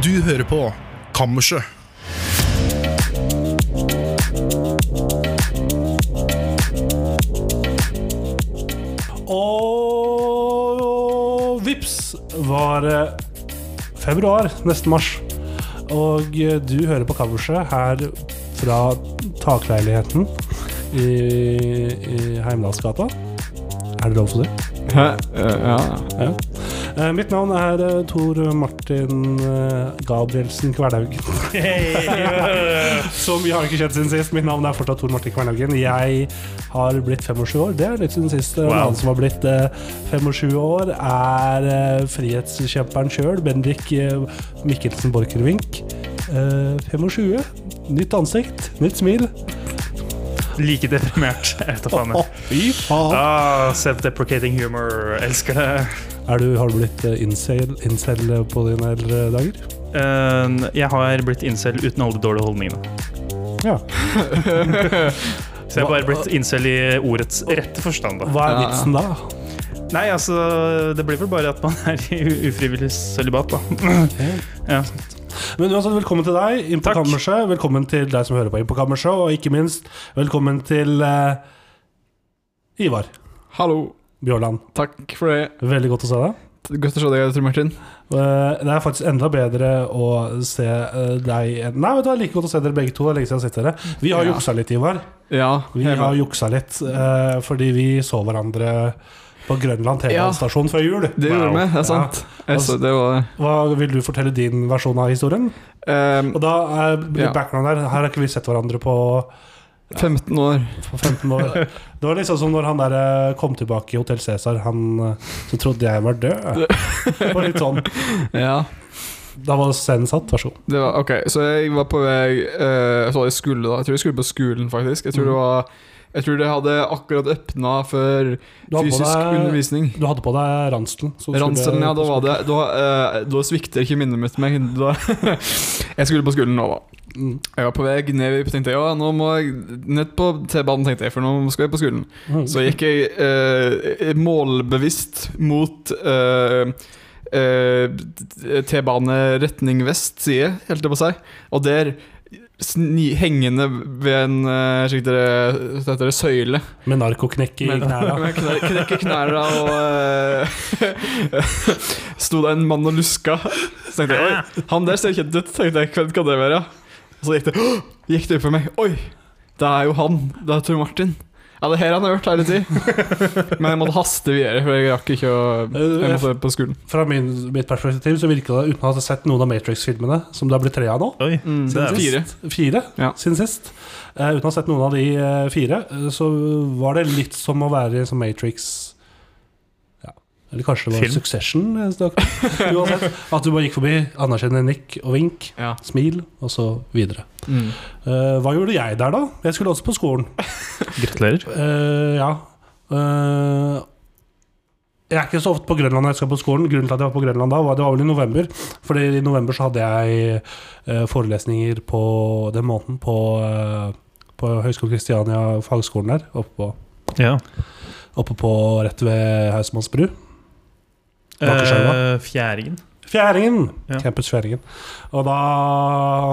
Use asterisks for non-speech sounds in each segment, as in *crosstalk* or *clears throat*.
Du hører på Kammerset. Og vips var februar, nesten mars. Og eh, du hører på kammerset her fra takleiligheten i, i Heimdalsgata. Er det lov å si? Eh, ja. Ja. Eh, mitt navn er eh, Tor Martin eh, Gabrielsen Kvernhaugen. *laughs* Som vi har ikke kjent siden sist. Mitt navn er fortsatt Tor Martin Kvernhaugen. Jeg har blitt 25 år. Det er litt siden sist. En annen som har blitt eh, 25 år, er frihetskjemperen sjøl, Bendik Mikkelsen Borchgrevink. Eh, 25. Nytt ansikt, nytt smil. Like deprimert. Fy faen. Ah, Self-deprecating humor. Elsker det. Er du, har du blitt eh, incel, incel på dine eldre dager? Uh, jeg har blitt incel uten alle de dårlige holdningene. Ja. *laughs* Så jeg har bare blitt incel i ordets rette forstand. da Hva er vitsen da? Nei, altså Det blir vel bare at man er i ufrivillig sølibat, da. *laughs* Ja. Men uansett, velkommen til deg inn på Takk. kammerset. Velkommen til deg som hører på inn på kammerset, og ikke minst velkommen til uh, Ivar Hallo. Bjørland. Takk for det. Veldig godt å se deg. Godt å se deg, Tor Martin. Eh, det er faktisk enda bedre å se eh, deg Nei, vet du, det er like godt å se dere begge to. Lenge siden jeg har sett dere. Vi har Ja. juksa litt, Ivar. Ja. Vi har juksa litt eh, fordi vi så hverandre på Grønland Ja. TV-stasjon før jul. Det gjorde vi, det er sant. Ja. så, det var Hva Vil du fortelle din versjon av historien? um, Og da er Ja. background her. Her har ikke vi sett hverandre på 15 år. for 15 år. Det var liksom som når han der eh, kom tilbake i Hotell Cæsar, han eh, så trodde jeg var død. *laughs* Det var litt sånn. Ja. Da var scenen satt, vær så god. Ok, så jeg var på vei uh, Så jeg skulle da Jeg tror jeg skulle på skolen, faktisk. Jeg tror det Mhm. var Jeg tror det hadde akkurat åpna for fysisk deg- undervisning. Du hadde på deg ranselen. Ranselen, ja, da var det. Da, uh, da svikter ikke minnet mitt meg. Da, *laughs* jeg skulle på skolen nå, da. Mm. Jeg var på vei ned tenkte ja, nå må jeg ned på T-banen, tenkte jeg, for nå skal jeg på skolen. Mm. Så gikk jeg uh, målbevisst mot uh, T-bane retning vest side, helt det på seg. Og der, sni, hengende ved en uh, slik dere, det, søyle Med narkoknekk i knærne. *laughs* knekk i knærne og uh, *laughs* Sto det en mann og luska. Så tenkte jeg oi, han der ser kjent ut. Tenkte jeg, Hvem kan det være? Og så gikk det *gasps* Gikk det opp for meg. Oi, det er jo han. Det er Tor Martin. Ja, det er her han har vært hele tida. Men jeg måtte haste videre, for jeg rakk ikke å Jeg måtte på skolen. Fra min, mitt perspektiv så virker det, uten at jeg har sett noen av Matrix-filmene, som det har blitt tre av nå Oi, Mm, det er fire. Fire Ja. siden sist. Uh, uten å ha sett noen av de eh, fire, eh, så var det litt som å være i en sånn Matrix. Eller kanskje det var Film. Succession? *laughs* Uansett. At du bare gikk forbi, anerkjenne nikk og vink, Ja. smil, og så videre. Mm. Uh, hva gjorde jeg der, da? Jeg skulle også på skolen. Gratulerer. Uh, ja. Uh, jeg er ikke så ofte på Grønland når jeg skal på skolen. Grunnen til at jeg var på Grønland da, var det var vel i november. Fordi i november så hadde jeg forelesninger på den måneden på, på Høgskolen Kristiania, fagskolen der, oppe på, Ja. oppe på rett ved Hausmanns Eh, fjæringen. Fjæringen! Ja. Campus Fjæringen. Og da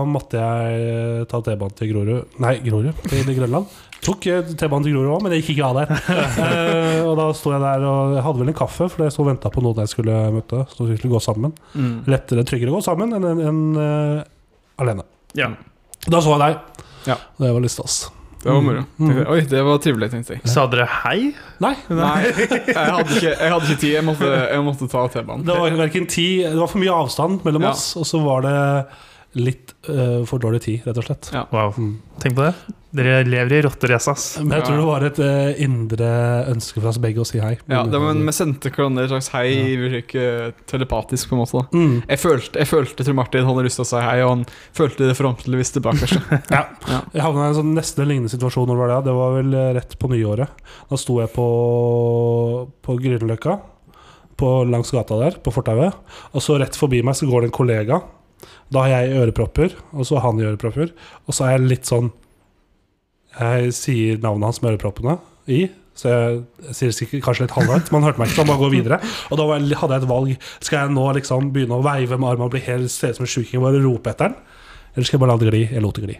måtte jeg ta T-banen til Grorud Nei, Grorud, til Grønland. Tok eh, T-banen til Grorud òg, men det gikk ikke av der. *laughs* Eh, og da sto jeg der og jeg hadde vel en kaffe, for jeg sto og venta på noen jeg skulle møte. Så vi skulle gå sammen. Mm. Lettere, tryggere å gå sammen enn en, en, uh, alene. Ja. Da så jeg deg. Ja. Det var litt stas. Det var moro. Mm. Tenkte Oi, det var trivelig, tenkte jeg. Sa dere hei? Nei, Nei, *laughs* jeg hadde ikke, jeg hadde ikke tid. Jeg måtte, jeg måtte ta T-banen. det var verken tid Det var for mye avstand mellom Ja. oss, og så var det litt uh, for dårlig tid, rett og slett. Ja. Wow. Mm. Tenk på det. Dere lever i rotterace, ass. Men jeg tror det var et uh, indre ønske fra oss begge å si hei. Ja, det var, Vi sendte hverandre et slags hei, ja. fikk eh, telepatisk, på en måte. da mm. Jeg følte, jeg følte til Martin hadde lyst til å si hei, og han følte det forhåpentligvis tilbake. *laughs* ja. Ja. Jeg havna i en sånn nesten lignende situasjon. Når det, var det. det var vel eh, rett på nyåret. Da sto jeg på, på Grünerløkka, på langs gata der, på fortauet. Og så rett forbi meg så går det en kollega. Da har jeg ørepropper, og så har han i ørepropper. Og så er jeg litt sånn Jeg sier navnet hans med øreproppene i, Så jeg, jeg sier sikkert kanskje litt halvhøyt, man hørte meg ikke, så han bare går videre. Og da var jeg, hadde jeg et valg. Skal jeg nå liksom begynne å veive med armen og bli helt se ut som en sjuking og bare rope etter den? Eller skal jeg bare la det gli? Jeg lot det gli.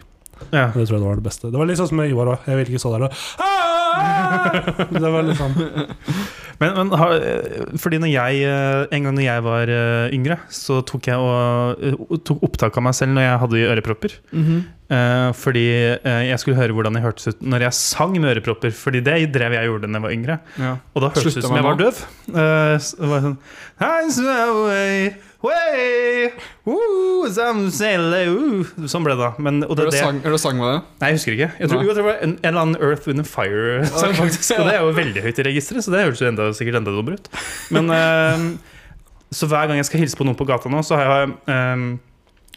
Ja. Det tror jeg det var det beste. Det var litt sånn som med Ivar òg. Jeg ville ikke stå der og! Det var litt sånn Men, men har, fordi når jeg, eh, en gang når jeg var eh, yngre, så tok jeg og, eh, tok opptak av meg selv når jeg hadde ørepropper. Mhm. Eh, fordi jeg skulle høre hvordan jeg hørtes ut når jeg sang med ørepropper. Fordi det drev jeg gjorde da jeg var yngre. ja. Og da hørtes det ut som jeg var døv. Eh, så det var sånn «Hands away, way, some sail. Sånn ble det. Men, og det, sang, det sang med det? nei, jeg husker ikke. Jeg tror, jo, det var en, en eller annen Earth, Wind and Fire-sang, okay. faktisk. Og det er jo veldig høyt i registeret, så det høres jo enda, sikkert enda dummere ut. Men uh, Så hver gang jeg skal hilse på noen på gata nå, så har jeg eh,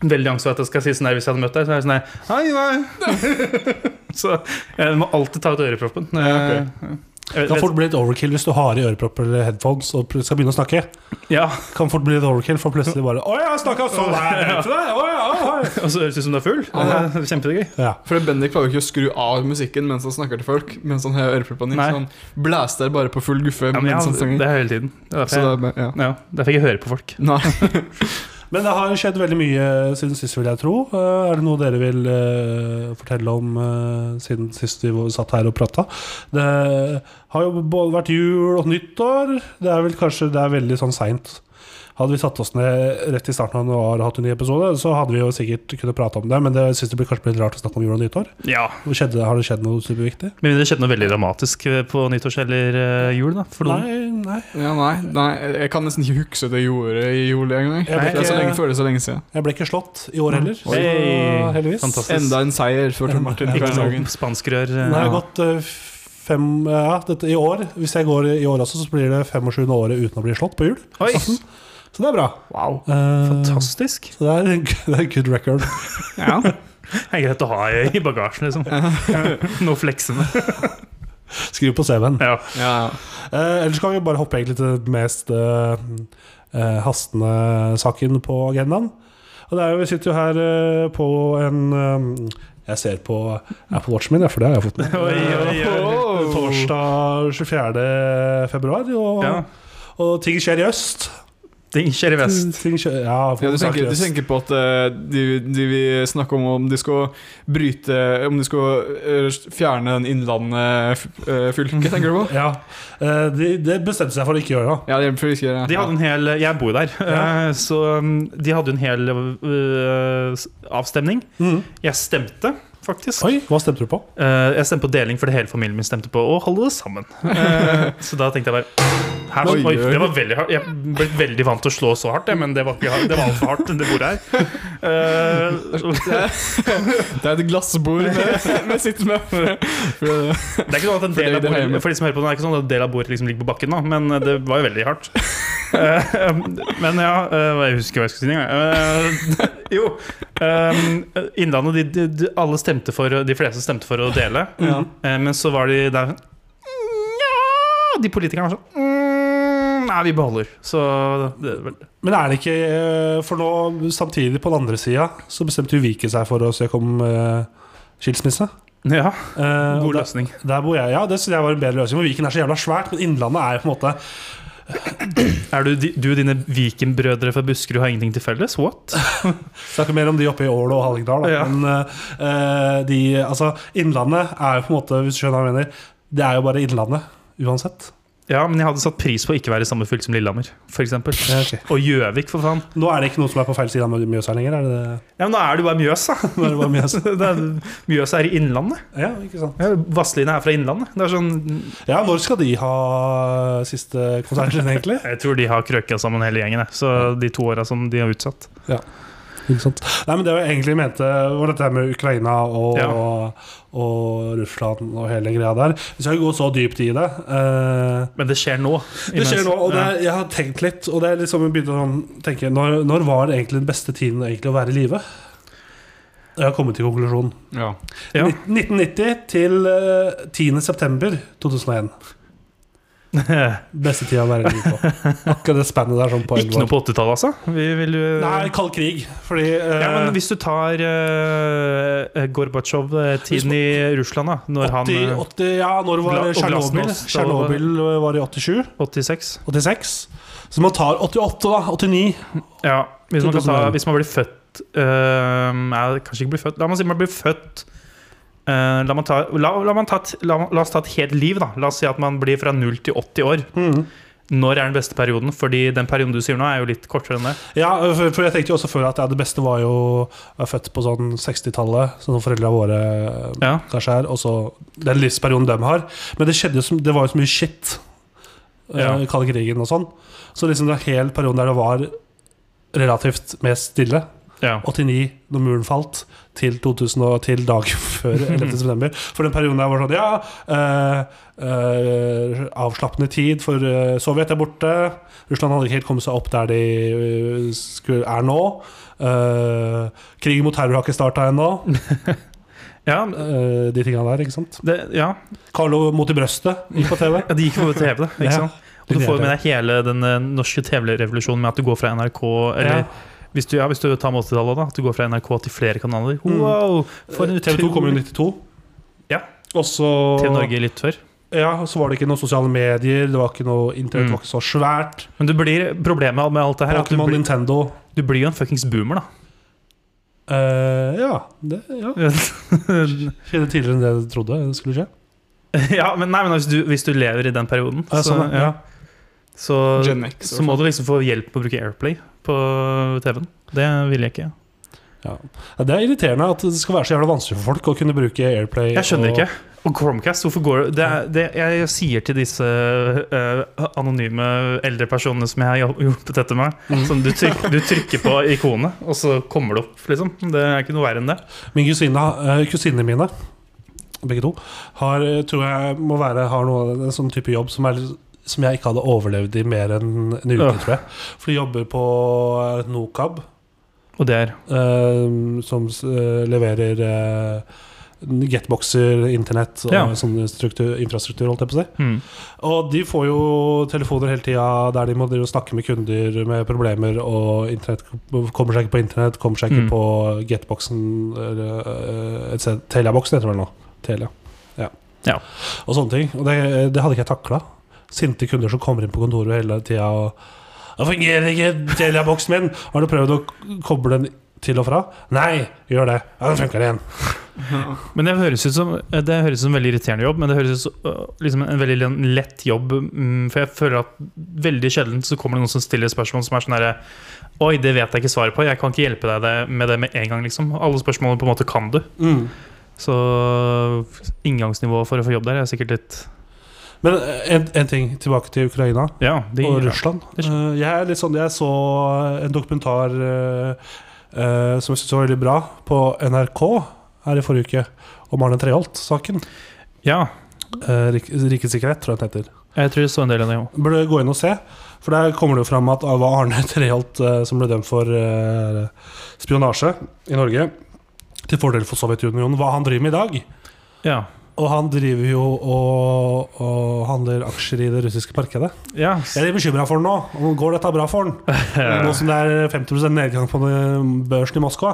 veldig angst for at jeg skal si sånn der hvis jeg hadde møtt deg. Så er jeg sånn der Hei, hei. *laughs* Så jeg må alltid ta ut øreproppen. Ja, Eh, jeg Det kan fort bli litt overkill hvis du har i ørepropper eller headphones og skal begynne å snakke. Ja, Kan fort bli litt overkill, for plutselig bare Å, jeg snakka sånn her! *laughs* til deg, å, ja, å. *laughs* Og så høres det ut som du er full. Det er Kjempegøy. Ja. For Bendik klarer ikke å skru av musikken mens han snakker til folk. Mens han har øreproppene i. Nei. Så han blæster bare på full guffe Ja, men mens ja, han synger. det er hele tiden. Det er Så derfor det jeg, er ja. ja, derfor jeg ikke hører på folk. Nei. *laughs* Men det har skjedd veldig mye siden sist, vil jeg tro. Eh, Er det noe dere vil eh, fortelle om eh, siden sist vi satt her og prata? Det har jo både vært jul og nyttår. Det er vel kanskje det er veldig sånn seint. Hadde vi satt oss ned rett i starten av januar og hatt en ny episode, så hadde vi jo sikkert kunnet prate om det, men det syns det blir kanskje litt rart å snakke om jul og nyttår. Ja, Skjedde, har det skjedd noe superviktig? Men det skjedde noe veldig dramatisk eh, på nyttårs- eller eh, jul. da for. Nei, nei. Ja, nei, nei, jeg kan nesten ikke huske det jeg gjorde i jul engang. Jeg ble Det er så lenge lenge, det så lenge siden. Jeg ble ikke slått i år heller, så Hey, heldigvis. fantastisk. Enda en seier for Tor Martin. Ikke denne noe dagen. spanskrør. eh, Nå har jeg gått fem Ja, dette i år. Hvis jeg går i år også, så blir det 25. året uten å bli slått på jul. Oi, Så det er bra. wow. Eh, Fantastisk. Så det er, en- det er good record. *laughs* Ja. Det er greit å ha i bagasjen, liksom. *laughs* Noe fleksende. *laughs* Skriv på CV-en. Ja. ja. Eh, ellers kan vi bare hoppe egentlig til den mest uh, eh, hastende saken på agendaen. Og det er jo, Vi sitter jo her uh, på en um, Jeg ser på Apple Watchen min, ja, for det har jeg fått med. Oh. Torsdag 24. februar, og, Ja. og ting skjer i øst. Ting skjer i vest. Ting skjer, ja, Ja, du, tenker, du tenker på at eh, de, de vil snakke om om de skal bryte Om de skal eh, fjerne den Innlandet-fylket, tenker du på? Ja, Det de, det bestemte seg for å ikke gjøre. da Ja, det er for ikke De hadde en hel Jeg bor jo der, Ja. eh, så um, de hadde en hel uh, avstemning. Mm. Jeg stemte, faktisk. Oi, hva stemte du på? Uh, jeg stemte på deling fordi hele familien min stemte på å holde det sammen. Uh, *laughs* så da tenkte jeg bare her, Oi, oi. Det var veldig hardt. Jeg ble veldig vant til å slå så hardt, jeg, men det var, ikke, det var altfor hardt, det bordet her. Uh, Det er et glassbord vi sitter med. For, *laughs* det er ikke sånn at en del av bordet, for de som hører på, det er ikke sånn at en del av bordet liksom ligger på bakken, da, men det var jo veldig hardt. Uh, men ja uh, Jeg husker hva jeg skulle si engang. Uh, jo. eh, Innlandet, de, de, de, alle stemte for De fleste stemte for å dele. ja. Eh, men så var de der Nja! Ja De politikerne var sånn Nei, vi beholder. Så det, Men er det ikke eh, For nå, samtidig på den andre sida, så bestemte jo Viken seg for å søke om uh, skilsmisse. Ja, Uh, god løsning. der bor jeg, ja, det synes jeg var en bedre løsning. For Viken er så jævla svært, men Innlandet er jo på en måte *clears throat* Er du, du og dine Viken-brødre fra Buskerud har ingenting til felles? What? *laughs* Snakker mer om de oppe i Ål og Hallingdal. Ja. Men uh, de, altså, Innlandet er jo på en måte, hvis du skjønner hva jeg mener, det er jo bare Innlandet uansett. Ja, men jeg hadde satt pris på å ikke være i samme fylke som Lillehammer, For Ja, okay. Og Gjøvik, for faen. Nå er det ikke noe som er på feil side av Mjøsa lenger? Er det det? Ja, men da er det bare Mjøsa. *laughs* Nå er det bare Mjøsa. *laughs* Det er, Mjøsa er i Innlandet. Ja, ikke sant. Ja, Vazelina er fra Innlandet. Det er sånn Ja, når skal de ha siste konserten sin, egentlig? *laughs* Jeg tror de har krøka sammen hele gjengen, jeg. så de to åra som de har utsatt. Ikke sant? Nei, men Det jeg egentlig mente, var dette med Ukraina og, Ja. og Russland og hele greia der. Vi skal ikke gå så dypt i det. Uh, Men det skjer nå. det skjer nå, og det, Ja. er- jeg har tenkt litt. Og det er liksom jeg begynte å sånn, tenke når, når var egentlig den beste tiden egentlig å være i live? Jeg har kommet til konklusjonen. Ja. Ja. 1990 til eh, 10. september 2001. *laughs* Beste tida å være liv på. Akkurat det spannet der sånn på Ikke noe på 80-tallet, altså? Vi vil jo Nei, kald krig. Fordi uh... ja, men hvis du tar uh, Gorbatsjov-tiden i Russland, da Når 80, han eh, 80, Ja, når var Tsjernobyl? Tsjernobyl var i 87? 86 86? Så man tar 88, da. 89. Ja, hvis man, kan ta, hvis man blir født uh, Kanskje ikke blir født La meg si man blir født eh, la, ta, la, la, ta, la, la oss ta et helt liv, da. La oss si at man blir fra 0 til 80 år. Mm. Når er den beste perioden? Fordi den perioden du sier nå, er jo litt kortere enn det. Ja, for, for jeg tenkte jo også før at ja, det beste var jo å være født på sånn 60-tallet, som foreldra våre eh, Ja. kanskje er, og så den livsperioden de har. Men det, skjedde jo som, det var jo så mye shit eh, Ja. kalde krigen og sånn. Så liksom den hele perioden der det var relativt mest stille, Ja. 89 når muren falt, til 2000 og til dagen *laughs* før 11. *laughs* september. For den perioden der var sånn Ja, eh, eh, avslappende tid, for eh, Sovjet er borte. Russland hadde ikke helt kommet seg opp der de skulle, er nå. Uh, krigen mot terror har ikke starta ennå. *laughs* Ja, de tinga der, ikke sant. det, ja. Carlo mot i brøstet gikk på TV. ja, de gikk på TV. Ikke sant? Og du får med deg hele den norske TV-revolusjonen med at du går fra NRK Eller Ja. Hvis, du, ja, hvis du tar med 80-tallet, da. At du går fra NRK til flere kanaler. Wow! For en TV 2 kom jo i 92. Ja. Og så TV Norge litt før. Ja, så var det ikke noen sosiale medier, det var ikke noe internett Mm. var ikke så svært. Men du blir, problemet med alt det her er at du Pokémon, blir, Nintendo du blir jo en fuckings boomer, da. Eh, Ja, det ja. *laughs* skjedde tidligere enn det jeg trodde det skulle skje. ja, men, nei, men hvis, du, hvis du lever i den perioden, Ja, så, sånn, ja. Så, så må du liksom få hjelp med å bruke Airplay på TV-en. Det vil jeg ikke. Ja. Ja, Det er irriterende at det skal være så jævla vanskelig for folk å kunne bruke Airplay. Jeg skjønner og- ikke. Og Chromecast, hvorfor går det, er- det Jeg sier til disse uh, anonyme eldre personene som jeg har hjulpet dette med mm. sånn, du, tryk, du trykker på ikonet, og så kommer det opp, liksom. Det er ikke noe verre enn det. Min kusine, uh, kusinene mine, begge to, har, eh, tror jeg må være, har noe, en sånn type jobb som, er, som jeg ikke hadde overlevd i mer enn en uke, tror jeg. For de jobber på Nokab. Nocab, Og det er Uh, som uh, leverer uh, getboxer, internett og Ja. sånn infrastruktur, holdt jeg på å si. Mm. Og de får jo telefoner hele tida der de må snakke med kunder med problemer, og internett kommer seg ikke på internett, kommer seg ikke Mm. på getboxen eller. Teliaboksen heter det vel nå. Telia. Ja. Ja. Og sånne ting. Og det, det hadde ikke jeg takla. Sinte kunder som kommer inn på kontoret hele tida og Det fungerer ikke, Telia-boksen min! Har du prøvd å koble den til og fra? Nei, gjør det. Ja, den funker igjen. *laughs* Men det høres ut som Det høres ut som en veldig irriterende jobb, men det høres ut som øh, liksom en veldig lett jobb. mm, For jeg føler at veldig sjelden så kommer det noen som stiller spørsmål som er sånn herre Oi, det vet jeg ikke svaret på. Jeg kan ikke hjelpe deg med det med en gang, liksom. Alle spørsmålene på en måte kan du. Mm. Så inngangsnivået for å få jobb der er sikkert litt Men en, en ting tilbake til Ukraina. Ja, de, og Russland. det Eh, jeg, er litt sånn, jeg så en dokumentar uh, eh, som jeg syntes var veldig bra, på NRK her i forrige uke, om Arne Treholt-saken. ja. Uh, Rikets sikkerhet, tror jeg den heter. Jeg tror jeg så en del av det jo. Burde gå inn og se. For der kommer det jo fram at det var Arne *laughs* Treholt eh, som ble dømt for eh, spionasje i Norge. Til fordel for Sovjetunionen. Hva han driver med i dag. Ja. Og han driver jo og, og handler aksjer i det russiske markedet. ja. Jeg er litt bekymra for den nå. Går dette bra for han? *laughs* Nå som det er 50 nedgang på børsen i Moskva.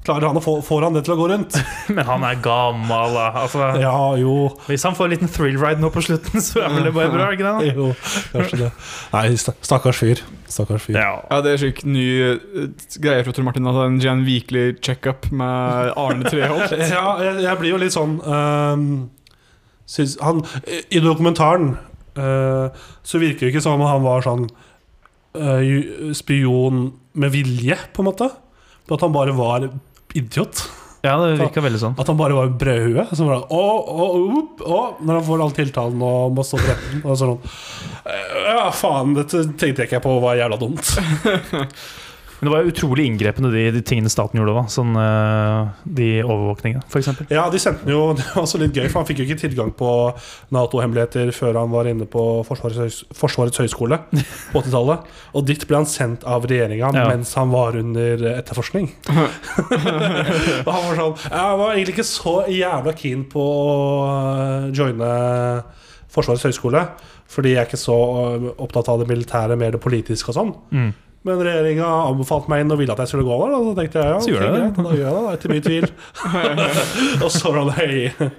Klarer han å få får han det til å gå rundt? *laughs* Men han er gammel, da. Altså, Ja, jo. Hvis han får en liten thrill ride nå på slutten, så er vel det bare bra? ikke det? da? *laughs* jo kanskje det. Nei, stakkars fyr. Stakkars fyr. Ja. Ja, det er sjukt ny eh, greie fra Tor Martin. At en Jan Weekly checkup med Arne Treholt. *laughs* Ja, jeg, jeg blir jo litt sånn ehm, synes, han, I dokumentaren uh, så virker det ikke som om han var sånn uh, spion med vilje, på en måte. At han bare var idiot. ja, det virka veldig sånn. At han bare var brødhue. Som var å, å, å, når han får all tiltalen og må stå. Og sånn Ja, faen, dette tenkte jeg ikke på var jævla dumt. *laughs* Men det var utrolig inngrepende, de, de tingene staten gjorde da. Sånn, eh, de overvåkningene, f.eks. Ja, de sendte den jo *laughs* Det var også litt gøy, for han fikk jo ikke tilgang på Nato-hemmeligheter før han var inne på Forsvarets, Forsvarets høgskole på 80-tallet. Og dit ble han sendt av regjeringa Ja. mens han var under etterforskning. *laughs* og han var sånn Jeg var egentlig ikke så jævla keen på å joine Forsvarets høgskole. Fordi jeg er ikke så øh, opptatt av det militære, mer det politiske og sånn. Mm. Men regjeringa anbefalte meg inn og ville at jeg skulle gå der. Da Så tenkte jeg ja, Så gjør okay, det da gjør jeg det. da, Etter mye tvil. *laughs* og så var det *laughs* hei.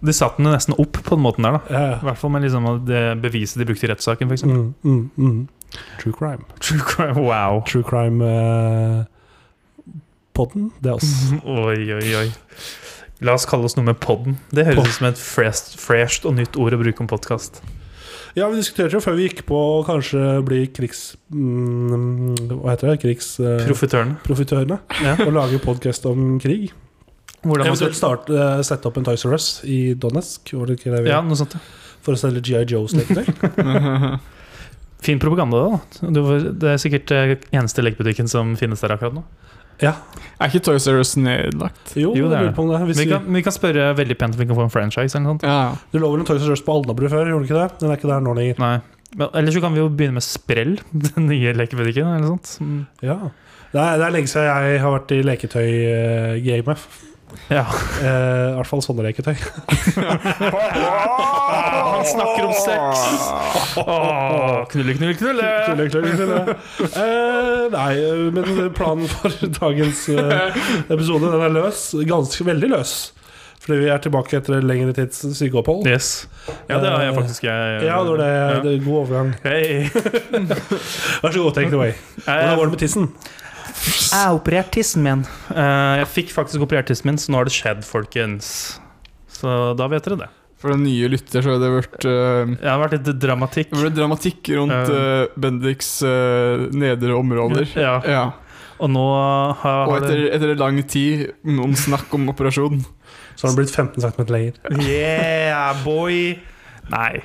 De satte den nesten opp på den måten der, da. Ja, I hvert fall med liksom det beviset de brukte i rettssaken, f.eks. mm, mm, mm. True crime. True crime, wow. True crime eh, podden, det oss. *laughs* Oi, oi, oi. La oss kalle oss noe med podden. Det høres ut som et fresht, fresht og nytt ord å bruke om podkast. Ja, vi diskuterte jo før vi gikk på å kanskje bli krigs... Mm, hva heter det? Krigsprofitørene. Profitørene. profitørene Ja. og lage podkast om krig. Hvordan man Eventuelt starte, uh, sette opp en Toys R Us i Donetsk var det ikke det vi- ja, noe sånt. ja. for å selge GI Joes-leketøy. *laughs* Fin propaganda, da. Du, det er sikkert eh, eneste lekebutikken som finnes der akkurat nå. Ja. Er ikke Toys R Us nedlagt? Jo, Jo, det er jeg på om det. Hvis Vi vi, kan, vi kan spørre veldig pent om vi kan få en franchise eller noe sånt. Ja. du lå vel en Toys R Us på Alnabru før, gjorde du ikke det? Den er ikke der nå lenger. Nei. Men, eller så kan vi jo begynne med Sprell, *laughs* den nye lekebutikken. Eller sånt. Mm. Ja. Det er, det er lenge siden jeg har vært i leketøy-gamet. Ja. Eh, I hvert fall sånne leketøy. *laughs* *laughs* Snakker om sex! Åh, knulle, knulle, knulle! Knulle, knulle, knulle. Eh, nei, men planen for dagens eh, episode Den er løs. Ganske veldig løs. Fordi vi er tilbake etter lengre tids sykeopphold. Yes. Ja, det har jeg faktisk. Jeg, Ja, det var det, det er god overgang. Hei. *laughs* Vær så god, take it away. Hvordan går det med tissen? Jeg har operert tissen min. Eh, jeg fikk faktisk operert tissen min, så nå har det skjedd, folkens. Så da vet dere det. For den nye lytter så har det vært uh, Det har vært litt dramatikk. Det ble dramatikk rundt uh, Bendiks uh, nedre områder. Ja, Ja. og nå har, Og etter, det etter lang tid, noen snakk om operasjon. Så har den blitt 15 cm lenger. Yeah, boy! Nei.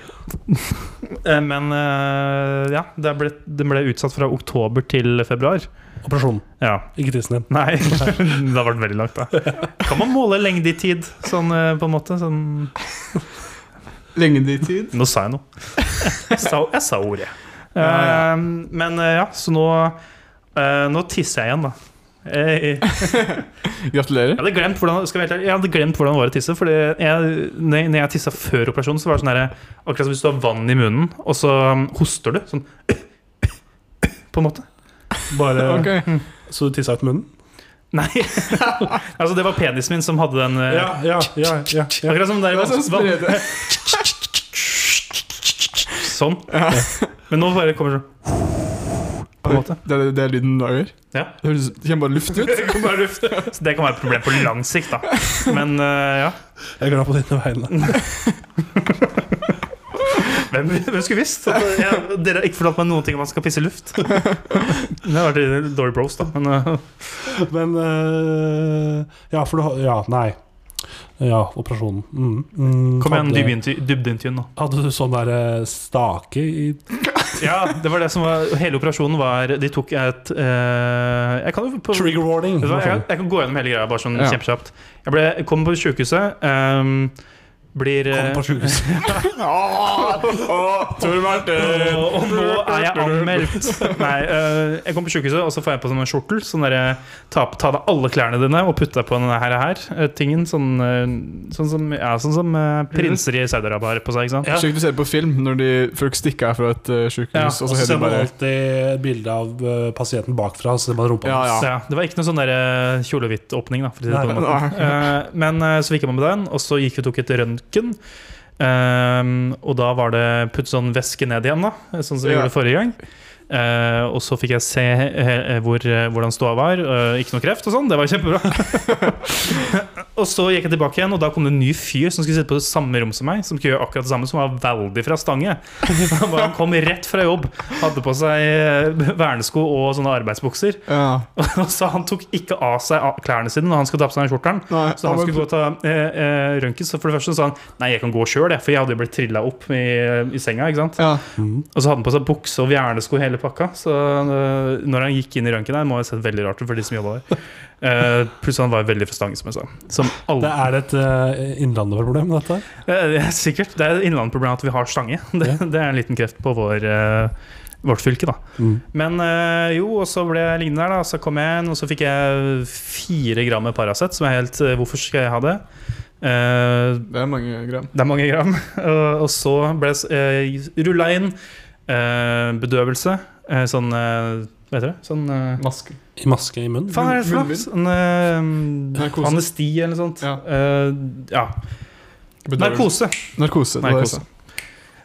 Eh, Men ja, det ble, den ble utsatt fra oktober til februar. Operasjon, Ja. ikke tissen din. Nei, *laughs* det har vært veldig langt, da. Kan man måle lengde i tid, sånn eh, på en måte? Sånn Lengde i tid. Nå sa jeg noe. Jeg sa, jeg sa ordet. Ja, ja. Eh, men eh, ja, så nå eh, Nå tisser jeg igjen, da. Gratulerer. jeg, hadde glemt hvordan, skal jeg, jeg hadde glemt hvordan det var å tisse. Fordi jeg, når jeg- tissa før operasjonen, så var det sånn her, akkurat som hvis du har vann i munnen, og så um, hoster du. Sånn *clears throat* På en måte. Bare *laughs* okay. så du tissa ut munnen? Nei. *laughs* altså, det var penisen min som hadde den eh, Ja, ja, ja. ja, ja. Akkurat som der Det er sånn *laughs* Sånn. Ja. Men nå bare kommer det sånn På en måte. Det er, det er lyden du gjør? Ja. Det kommer bare luft ut. Det kan bare luft. Så det kan være et problem på lang sikt, da. Men uh, ja. Jeg er glad på dine vegne. Hvem, hvem skulle visst? Jeg, dere har ikke fortalt meg noen ting om man skal pisse i luft. *laughs* Det har vært dårlig bros, da. Men uh. Men uh, Ja, for du Ja, nei. Ja, operasjonen. Mm. Mm, kom igjen, dybdeintervju- nå. Hadde du sånn der eh, stake i *laughs* Ja, det var det som var Hele operasjonen var De tok et uh, Jeg kan på, Trigger warning? Jeg, jeg kan gå gjennom hele greia bare sånn Ja. kjempekjapt. Jeg ble, kom på sykehuset. ehm, blir Kom eh, på sjukehus. *laughs* Tor Martin! og, og nå er jeg anmeldt. Nei, eh, jeg kom på sykehuset, og så får jeg på sånn en skjortel. Sånn der, ta, ta av deg alle klærne dine og putte deg på denne her, her eh, tingen. Sånn, eh, sånn som, ja, sånn som eh, prinser i Saudi-Arabia har på seg. Ikke sant? Ja. Slik du ser på film når de, folk stikker her fra et uh, sykehus, Ja, og så så ser de man alltid bilde av eh, pasienten bakfra. Så ser man rumpa Ja, hans. ja. Så, ja, det var ikke noe sånn eh, kjole-hvitt-åpning. da, for å si det på den måten. Eh, Men eh, så fikk jeg med den, og så gikk vi og tok et røntgen. Um, og da var det putt sånn væske ned igjen, da, sånn som vi Ja. gjorde forrige gang. Eh, og så fikk jeg se uh, hvor, uh, hvordan ståa var. Eh, ikke noe kreft og sånn, det var kjempebra. *laughs* og så gikk jeg tilbake igjen, og da kom det en ny fyr som skulle sitte på det samme rom som meg. Som skulle gjøre akkurat det samme, som var veldig fra stange. *laughs* Han kom rett fra jobb, hadde på seg vernesko og sånne arbeidsbukser. Ja. *laughs* Så Han tok ikke av seg klærne sine når han skulle ta på seg skjorten Nei, Så han skulle gå og ta eh, røntgen. Så for det første sa han Nei, jeg kan gå sjøl, for jeg hadde jo blitt trilla opp i, i senga. Ja. Mm. Og så hadde han på seg bukse og vernesko hele pakka. Så øh, når han gikk inn i røntgen der, må ha sett veldig rart ut for de som jobba der. *laughs* Uh, pluss han var veldig fra stange, som jeg sa. Som Det alle, er et uh, innlandet-problem, dette. Uh, det er sikkert. Det er et innlandsproblem at vi har stange. *laughs* Det, Ja. det er en liten kreft på vår, eh, vårt fylke, da. Mm. Men øh, jo, og så ble jeg liggende der, da. Så kom jeg inn, og så fikk jeg fire gram med Paracet, som er helt øh, Hvorfor skal jeg ha det? Eh, Det er mange gram. det er mange gram. *laughs* Og, og så ble jeg uh, rulla inn eh, bedøvelse. eh, sånn eh, Hva heter det? Sånn uh, Maske. I maske i munnen. Faen, er det slapp? Sånn eh, anesti eller noe sånt. Ja. Eh, ja. Narkose. Narkose. det Narkose.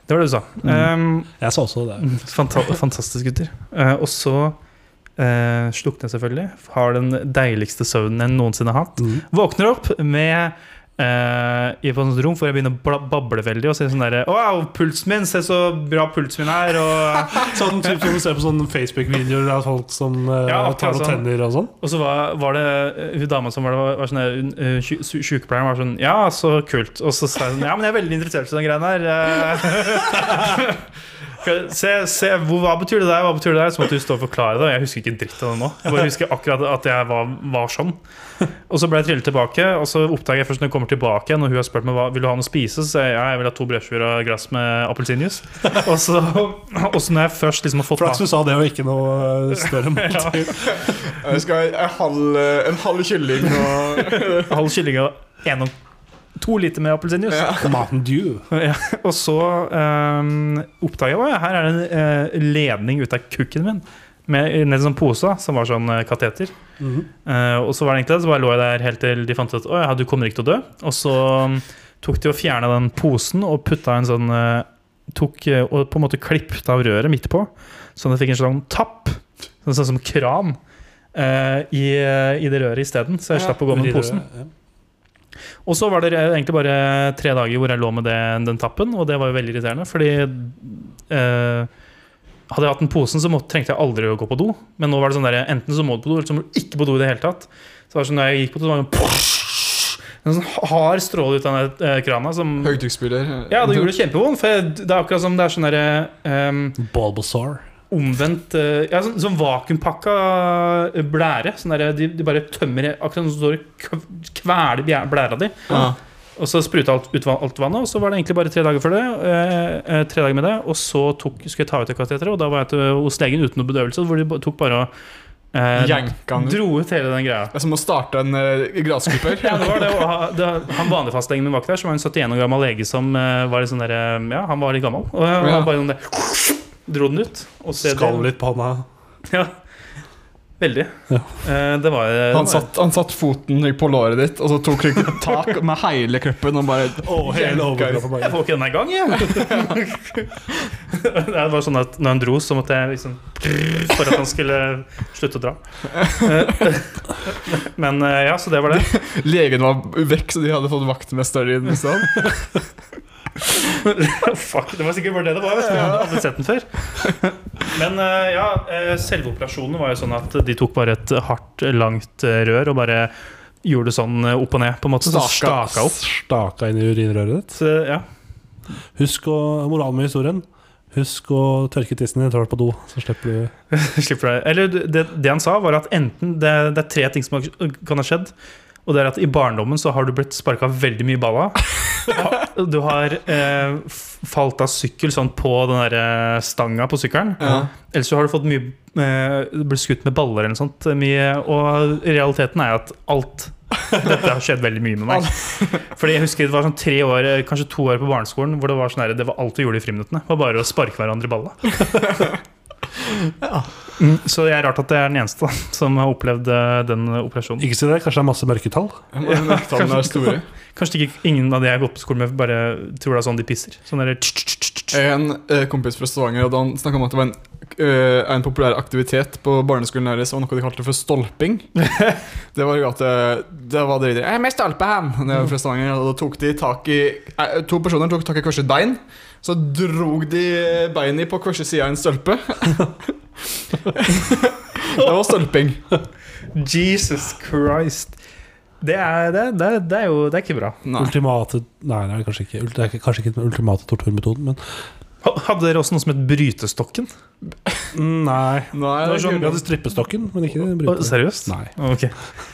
Det var det du sa. Mm. Um, Jeg sa også det. Fanta fantastisk, gutter. Eh, og så uh, slukner jeg selvfølgelig. Har den deiligste søvnen jeg noensinne har hatt. Mm. Våkner opp med i på et rom hvor jeg begynner å bable veldig og se sånn derre Wow, pulsen min! Se så bra pulsen min er! Og, *laughs* Sånn typ som du ser på sånne Facebook-videoer av folk som eh, Ja, tar og sånn. tenner og sånn. og så var, var det eh, hun dama som var, var sånn uh, sy- sy- Sykepleieren var sånn Ja, så kult. Og så sa sånn Ja, men jeg er veldig interessert i den greia der. *laughs* se, se hvor, hva betyr det der? Hva betyr det der? Så måtte du stå og forklare det. Jeg husker ikke dritt av det nå. Jeg bare husker akkurat at jeg var, var sånn. Og så ble jeg trillet tilbake, og så oppdager jeg først når jeg kommer tilbake igjen, og hun har spurt meg hva vil du ha noe å spise, så sier jeg ja, jeg vil ha to brødskiver og glass med appelsinjuice. Og så, og så når jeg først liksom har fått Flaks du sa det, og ikke noe større måltid. *laughs* Jeg skal ha en halv, en halv kylling og halv kylling og en og to liter med appelsinjuice. ja. Mountain Dew. *laughs* Ja, og så um, oppdaga jeg at her er det en uh, ledning ut av kukken min. Med, en sånn pose som var sånn uh, kateter. Mm -hmm. uh, og så var det egentlig det, så bare lå jeg der helt til de fant ut at ja, du kommer ikke til å dø. Og så um, tok de og fjerna den posen og putta en sånn uh, Tok og på en måte klippet av røret midt på, sånn at jeg fikk en sånn tapp, sånn, sånn som kran, eh, i, i det røret isteden. Så jeg Ja. slapp å gå med den posen. Ja. Og så var det egentlig bare tre dager hvor jeg lå med det, den tappen, og det var jo veldig irriterende, fordi eh, Hadde jeg hatt den posen, så måtte, trengte jeg aldri å gå på do. Men nå var det sånn der, enten så må du på do, eller så må du ikke på do i det hele tatt. Så det var sånn, når jeg gikk på do, så var det sånn *laughs* en sånn hard stråle ut av den eh, krana Høytrykksspyler. Ja, det gjorde det kjempevondt. For det er akkurat som det er sånn derre um, Bulbasaur. Omvendt eh, Ja, sånn, sånn vakuumpakka blære. Sånn der, de, de bare tømmer Akkurat som står og kveler blæra di. Ja. Og så spruta alt ut alt vannet, og så var det egentlig bare tre dager for det. eh, eh, tre dager med det Og så tok, skulle jeg ta ut det kateteret, og da var jeg til, hos legen uten noe bedøvelse. Hvor de tok bare og eh, dro ut hele den greia. Det er som å starte en eh, gressklipper. *laughs* Ja, det var det, og det, Han vanlige fastlegen min var ikke der, så var en 71 år gammel lege som eh, var litt sånn der, eh, Ja, han var litt gammel. Og han Ja. bare sånn der, dro den ut. Og så- Skall litt på hånda. *laughs* Ja, veldig. Ja. Eh, det var det Han var- satt, han satt foten på låret ditt, og så tok han tak *laughs* med hele kroppen og bare oh, hele overkroppen Jeg får ikke den i gang, jeg. *laughs* det var sånn at når han dro, så måtte jeg liksom For at han skulle slutte å dra. Eh, Men eh, ja, så det var det. Legen var vekk, så de hadde fått vaktmester inn. Sånn. *laughs* Fuck, det var sikkert bare det det var. Jeg hadde sett den før. *laughs* Men eh, ja, eh, selve operasjonen var jo sånn at de tok bare et hardt, langt eh, rør og bare gjorde det sånn opp og ned, på en måte. Så Staka. staka opp. Staka inn i urinrøret ditt. Så, ja. Husk å, moralen med historien Husk å tørke tissen din etter hvert på do, så slipper du *laughs* Slipper det. Eller det, det han sa, var at enten det, det er tre ting som kan ha skjedd. Og det er at I barndommen så har du blitt sparka veldig mye balla. *laughs* Du har eh, falt av sykkel sånn på den der eh, stanga på sykkelen. Ja. Eller så har du fått mye eh, blitt skutt med baller eller noe sånt. Mye, og realiteten er at alt dette har skjedd veldig mye med meg. Fordi jeg husker Det var sånn tre år, eh, kanskje to år på barneskolen hvor det var sånn her, det var alt vi gjorde i friminuttene. Var bare å sparke hverandre i balla. *laughs* Mm, så det er rart at det er den eneste som har opplevd eh, den operasjonen. Ikke si det, kanskje det er masse mørketall? Mørketallene er store. *laughs* Kanskje ikke ingen av de jeg har gått på skole med, bare tror det er sånn de pisser. Sånn der, En eh, kompis fra Stavanger hadde han snakket om at det var en, eh, en populær aktivitet på barneskolen deres, og noe de kalte for stolping. *laughs* Det var jo at eh, det var det de Jeg er med stolpe ham! Og det var fra Stavanger, og da tok de tak i eh, To personer tok tak i kanskje bein. Så drog de beinet på hver sin side av en stølpe. *laughs* det var stølping. Jesus Christ. Det er, det, det, det er jo Det er ikke bra. Nei. Ultimate Nei, det er kanskje ikke, det er kanskje ikke den ultimate torturmetoden, men Hadde dere også noe som het brytestokken? Nei. Nei, Det var sånn, vi hadde strippestokken, men ikke brytestokken. seriøst? Nei. Okay.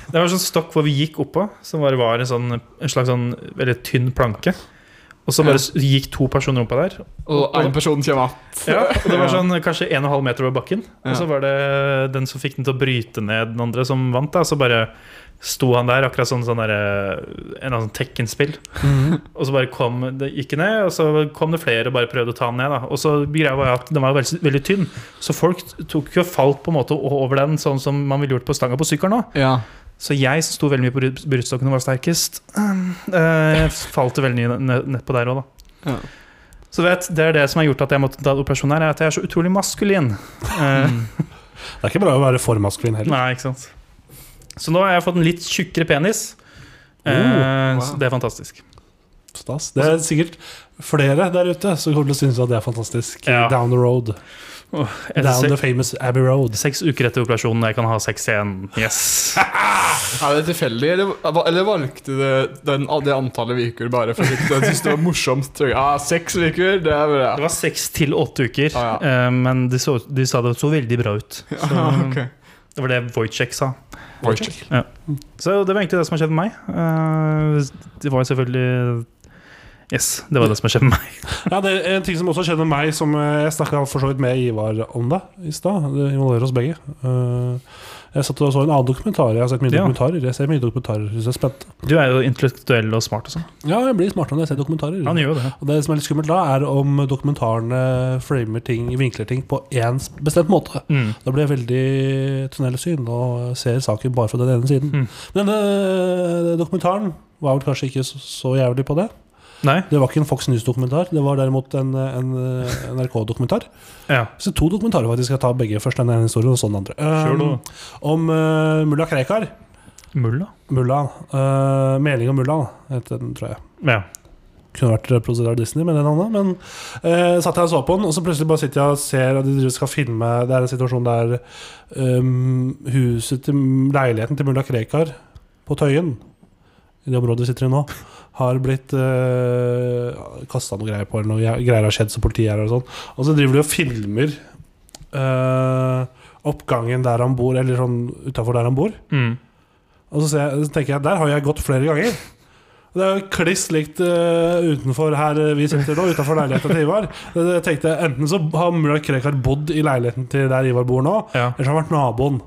Det var en sånn stokk hvor vi gikk oppå, som var, var en, sånn, en slags sånn veldig tynn planke. Og så bare gikk to personer oppå der. Og én person kommer att. Ja, og det var *laughs* sånn kanskje 1,5 meter over bakken. Og så var det den som fikk den til å bryte ned den andre, som vant. da Så bare sto han der, akkurat sånn, sånn der, eh, en eller annen Tekken-spill. Og så bare kom det gikk ned, og så kom det flere og bare prøvde å ta den ned. Da. Og så greia var at den var veldig, veldig tynn, så folk tok jo falt på en måte over den, sånn som man ville gjort på stanga på sykkelen òg. Ja. Så jeg som sto veldig mye på bruddstokken og var sterkest, øh, falt veldig mye ned- nedpå der òg, da. Ja. Så vet, det er det som har gjort at jeg måtte ta operasjon her, er at jeg er så utrolig maskulin. Eh, Det er ikke bra å være for maskulin heller. Nei, ikke sant. Så nå har jeg fått en litt tjukkere penis. Eh, Oh, wow. Så det er fantastisk. Stas. Det er sikkert flere der ute som kommer til å synes at det er fantastisk. Ja. Down the road. Down the famous Abbey Road. Seks uker etter operasjonen, jeg kan ha sex igjen. Yes. *laughs* Er det tilfeldig, eller, eller valgte du den, det antallet uker bare fordi du syntes det var morsomt? Ja, seks uker, det er bra. Det var seks til åtte uker, Ah, ja. men de, så, de sa det så veldig bra ut. *laughs* Så, Ja, ok. Det var det Wojciech sa. Wojciech. Så det var egentlig det som har skjedd med meg. Eh, Det var selvfølgelig Yes, det var det som skjedde med meg. *laughs* Ja, det er En ting som også skjedde med meg, som eh, jeg snakka for så vidt med Ivar om det i stad. Det involverer oss begge. Eh, Jeg satt og så en annen dokumentar. Jeg har sett mye Ja. dokumentarer. Jeg ser mye dokumentarer hvis jeg er spent. Du er jo intellektuell og smart og sånn. Ja, jeg blir smartere når jeg ser dokumentarer. Han gjør det. Og det som er litt skummelt da, er om dokumentarene framer ting, vinkler ting på én bestemt måte. Mm. Da blir jeg veldig tunnelsyn og ser saken bare fra den ene siden. Mm. Men denne dokumentaren var vel kanskje ikke så, så jævlig på det. Nei? Det var ikke en Fox News-dokumentar, det var derimot en, en NRK-dokumentar. Ja. Så to dokumentarer faktisk. Jeg tar begge først den ene historien og så den andre. Um, om uh, mulla Krekar. Mulla? Mulla. Uh, Meling og mulla heter den, tror jeg. Ja. Kunne vært produsert av Disney med den andre, Men uh, satt jeg og så på den, og så plutselig bare sitter jeg og ser at de skal filme Det er en situasjon der um, huset til leiligheten til mulla Krekar på Tøyen, i det området vi sitter i nå, har blitt uh, kasta noe greier på, eller noe greier har skjedd, så politiet er her og sånn. Og så driver de og filmer uh, oppgangen der han bor, eller sånn utafor der han bor. Mm. Og så, jeg, så tenker jeg der har jeg gått flere ganger. Det er jo kliss likt uh, utenfor her eh, vi sitter nå, utenfor leiligheten til Ivar. Jeg tenkte Enten så har mulla Krekar bodd i leiligheten til der Ivar bor nå, ja. eller så har han vært naboen.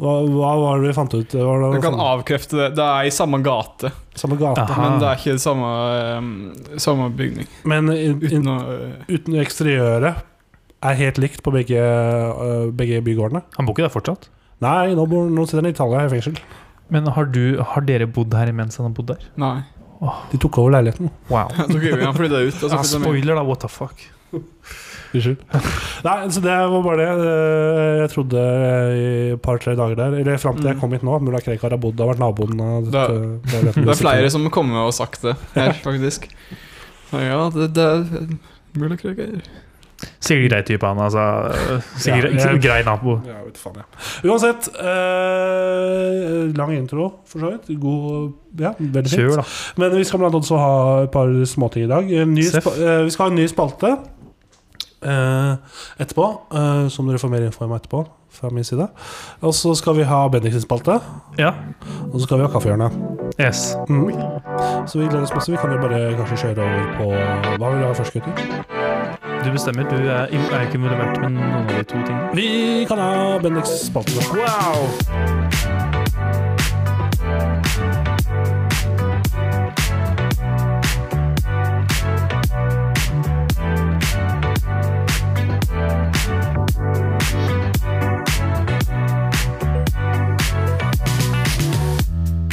Hva, hva var det vi fant ut? Du kan sånn- avkrefte det. Det er i samme gate, samme gate? Men det er ikke samme, um, samme bygning. Men in, Uten in, å uh, uten eksteriøret er helt likt på begge, uh, begge bygårdene. Han bor ikke der fortsatt? Nei, nå, bor, nå sitter han i Italia i fengsel. Men har, du, har dere bodd her mens han har bodd der? Nei. De tok over leiligheten. Wow. Han flytta ut. Og Ja, spoiler, da. What the fuck? *laughs* Unnskyld. Nei, så det var bare det. Eh, Jeg trodde i et par-tre dager der, eller fram til jeg Mm. kom hit nå, mulla Krekar har bodd og vært naboen av Det- er. *laughs* Det er flere som har kommet og sagt det her, *laughs* faktisk. Ja, det, det er Mulla kreker. Sikkert grei type, han. Altså, sikkert Ja, jeg- grei nabo. Ja, vet faen, ja. Uansett, eh, lang intro, for så vidt. God Ja, veldig fint. Kjør. Men vi skal blant annet også ha et par småting i dag. Eh, vi skal ha en ny spalte eh, etterpå, eh, som dere får mer info om etterpå. Fra min side Og så skal vi ha Bendiksen spalte, Ja. og så skal vi ha Kaffehjørnet. Yes. Mm. Så vi gleder oss masse. Vi kan jo bare kanskje kjøre over på Hva vil du ha først, gutter? Du bestemmer. Du er, er ikke involvert med noen av de to tingene. Vi kan ha Bendiks spalte. Wow!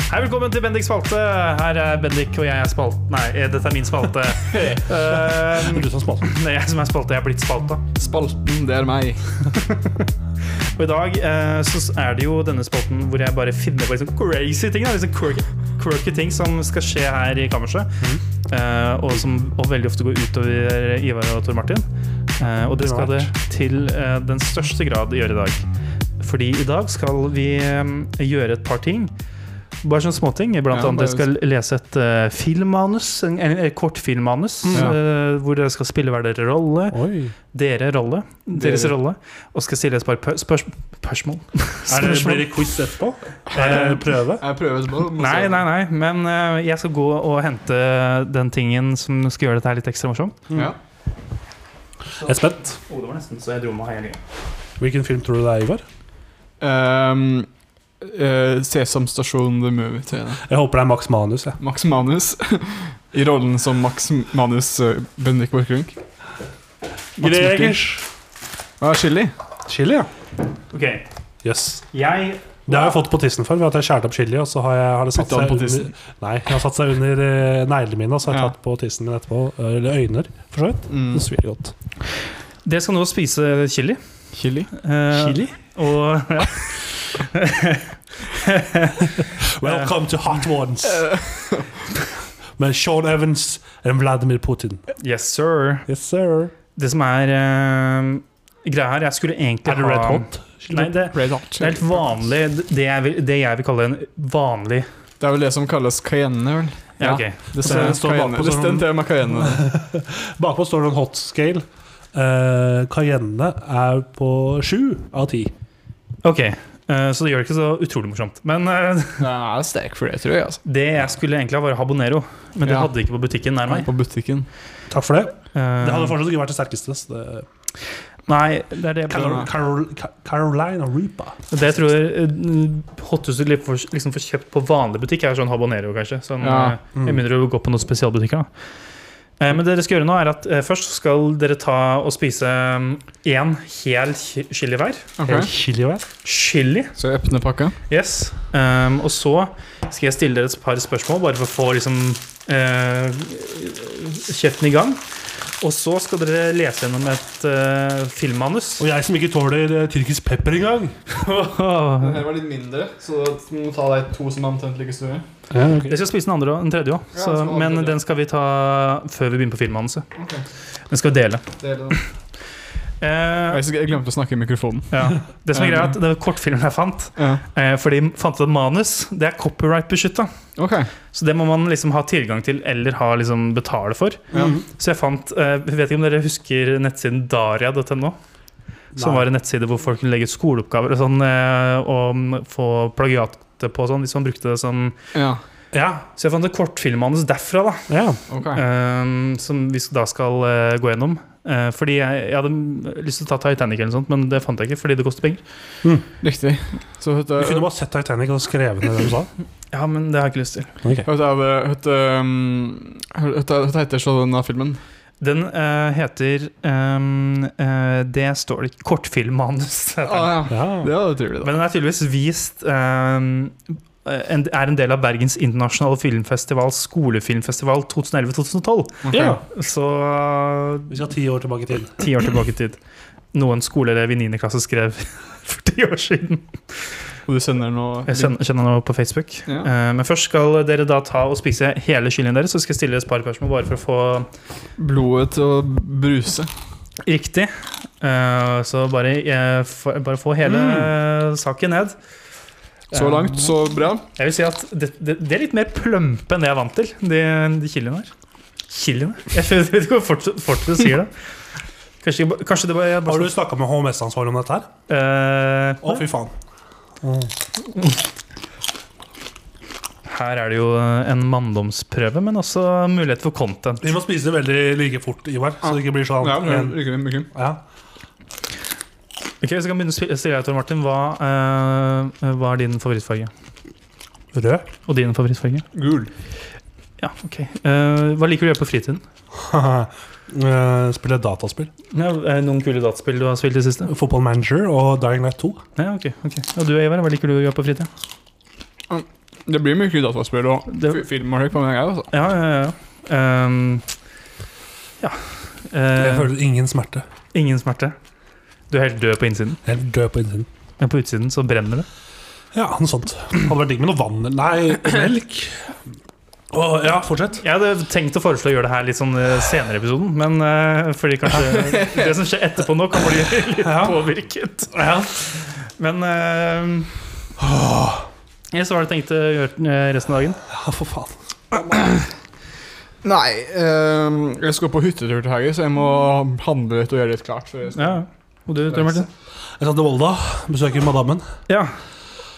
Hei, velkommen til Bendiks spalte. Her er Bendik, og jeg er spalt... Nei, dette er min spalte. Det Eh, er du som spalte. det er *laughs* jeg som er spalte. Jeg er blitt spalta. Spalten, det er meg. *laughs* Og i dag eh, så er det jo denne spalten hvor jeg bare finner på liksom crazy ting. Da, liksom quirky, quirky ting som skal skje her i kammerset. Eh, og som og veldig ofte går utover Ivar og Tor Martin. Eh, og det skal det til den største grad gjøre i dag. Fordi i dag skal vi gjøre et par ting. Bare sånne småting. Blant Ja, annet jeg skal lese et uh, filmmanus, en, en, en kort filmmanus, mm. uh, hvor dere skal spille hver deres rolle. Oi. Dere rolle. Deres Dere. rolle. Og skal stille et par pø- spørs spørsmål. Er det, blir det quiz etterpå? Er det prøve? Jeg prøver etterpå. Nei, nei, nei. Men uh, jeg skal gå og hente den tingen som skal gjøre dette her litt ekstra morsomt. Ja. Jeg er spent. Oh, det var nesten så jeg dro med Hvilken film tror du det er, Ivar? Ehm, eh, Sesam Stasjon The Movie. Til jeg det. Jeg håper det er Max Manus. Jeg. Max Manus. *laughs* I rollen som Max Manus uh, Bendik Borchgrunk. Gregers. Hva er chili? Chili, ja. Ok, Yes. jeg Det har jeg fått på tissen før, ved at jeg skjærte opp chili, og så har, jeg, har det satt seg på under? Nei, det har satt seg under eh, neglene mine, og så har jeg Ja. tatt på tissen min etterpå. Eller øyner, for så vidt. Mm. Det svir godt. Det skal nå spise chili. Chili? Uh, Chili? Og *laughs* ja. *laughs* Welcome to Hot Ones. *laughs* Med Sean Evans og Vladimir Putin. Yes, sir. Yes, sir. Det som er uh, greia her Jeg skulle egentlig Er det ha Red Hot? Nei, det, Red Hot det er helt vanlig. Det jeg, vil, det jeg vil kalle en vanlig Det er vel det som kalles cayenne, vel? Ja, ok. Det står, det står bakpå Det sånn- står cayenne. Bakpå står det en hot scale. Uh, Cayenne er på sju av ti. Ok, Så det gjør det ikke så utrolig morsomt. Men det *laughs* Den er sterk for det, tror jeg. altså det jeg skulle egentlig ha, var habanero. Men det Ja. hadde de ikke på butikken nær meg. På butikken. Takk for det. Eh, Det hadde fortsatt ikke vært det sterkeste. Så det Nei, det er det Carol, Carol, Carolina Reaper. Det jeg tror hothuset liksom får kjøpt på vanlig butikk, er sånn habanero, kanskje. Sånn, Ja. eh, Mm. Jeg begynner å gå på noen spesialbutikker. Da. Eh, Men det dere skal gjøre nå, er at eh, først skal dere ta og spise én hel chili hver. Okay. Chili hver. Chili. Så åpne pakka. Yes. Um, og så skal jeg stille dere et par spørsmål, bare for å få liksom uh, kjeften i gang. Og så skal dere lese gjennom et uh, filmmanus. Og jeg som ikke tåler tyrkisk pepper engang. *laughs* Den her var litt mindre, så du må ta deg to som er omtrent like store. Ja, ok. Jeg skal spise den andre og den tredje òg, Ja, den men tredje. den skal vi ta før vi begynner på filmmanuset. Okay. Den skal vi dele. dele. *laughs* Eh, Jeg glemte å snakke i mikrofonen. ja. Det som er *laughs* greia, er at det var kortfilmen jeg fant. Ja. Eh, Fordi fant ut manus det er copyright-beskytta. Okay. Så det må man liksom ha tilgang til eller ha liksom betale for. Ja. Mm. Så jeg fant eh, vet ikke om dere husker nettsiden daria.no? Som Nei. var en nettside hvor folk kunne legge ut skoleoppgaver og sånn, eh, og få på sånn, hvis man brukte det som Ja. Ja. Så jeg fant et kortfilmmanus derfra, da. ja. Okay. Um, som vi da skal uh, gå gjennom. Uh, fordi jeg, jeg hadde lyst til å ta Titanic, eller sånt men det fant jeg ikke fordi det koster penger. Riktig. Så vet Du kunne bare sett Titanic og skrevet ned det du sa. *laughs* Ja, men det har jeg ikke lyst til. Ok. Vet du vet du, vet du- Hva heter så denne filmen? Den uh, heter um, uh, Det står det ikke. Kortfilmmanus. Ah, ja. Ja. Det var utrolig, da. Men den er tydeligvis vist um, en, Er en del av Bergens internasjonale filmfestival skolefilmfestival 2011-2012. Okay. ja. Så Vi skal ti år tilbake i tid. ti år tilbake i tid. Noe en skoleelev i 9. klasse skrev *laughs* for ti år siden. Og du sender noe Jeg kjenner noe på Facebook. Ja. Uh, men først skal dere da ta og spise hele kyllingen deres. Så skal jeg stille et par spørsmål bare for å få blodet til å bruse. riktig. Uh, så bare, uh, få- bare få hele Mm. saken ned. Så Eh, langt, så bra. Jeg vil si at det, det, det er litt mer plømpe enn det jeg er vant til, de, de chiliene her. Chiliene? Jeg vet ikke hvor fort, fortsatt du sier det. Kanskje, kanskje det bare, bare Har du snakka med HMS-ansvarlig om dette her? Eh, Å, fy faen. Her er det jo en manndomsprøve, men også mulighet for content. Vi må spise veldig like fort, Ivar, så det ikke blir sånn. Ja, lykke lykke. ja. Ok, Så kan jeg begynne å stille deg, Tor Martin. Hva, eh, hva er din favorittfarge? Rød. Og din favorittfarge? Gul. Ja, ok. Eh, hva liker du å gjøre på fritiden? *laughs* Eh, spiller dataspill. Ja, noen kule dataspill du har spilt i det siste? Football Manager og Dying Night 2. Ja, ok, okay. Og du, Ivar, hva liker du å gjøre på fritiden? Det blir mye dataspill og Det- film og høyt på meg, altså. Ja, ja, ja. Um, ja. Uh, Jeg føler ingen smerte. ingen smerte. Du er helt død på innsiden, er død på innsiden. men på utsiden så brenner det. Ja, noe sånt. Hadde vært digg med noe vann eller Nei, melk. Å, ja, fortsett. Jeg hadde tenkt å foreslå å gjøre det her litt sånn eh, senere i episoden, men uh, fordi kanskje *laughs* det som skjer etterpå nå, kan bli *laughs* litt Ja. påvirket. Ja. Men uh, ja, Så hva har du tenkt å gjøre eh, resten av dagen? ja, for faen. Nei, ehm, jeg skal på hyttetur til helga, så jeg må handle litt og gjøre litt klart. før jeg skal- Ja, Og du, Tor Martin? Jeg skal til Volda, besøker madammen. Ja.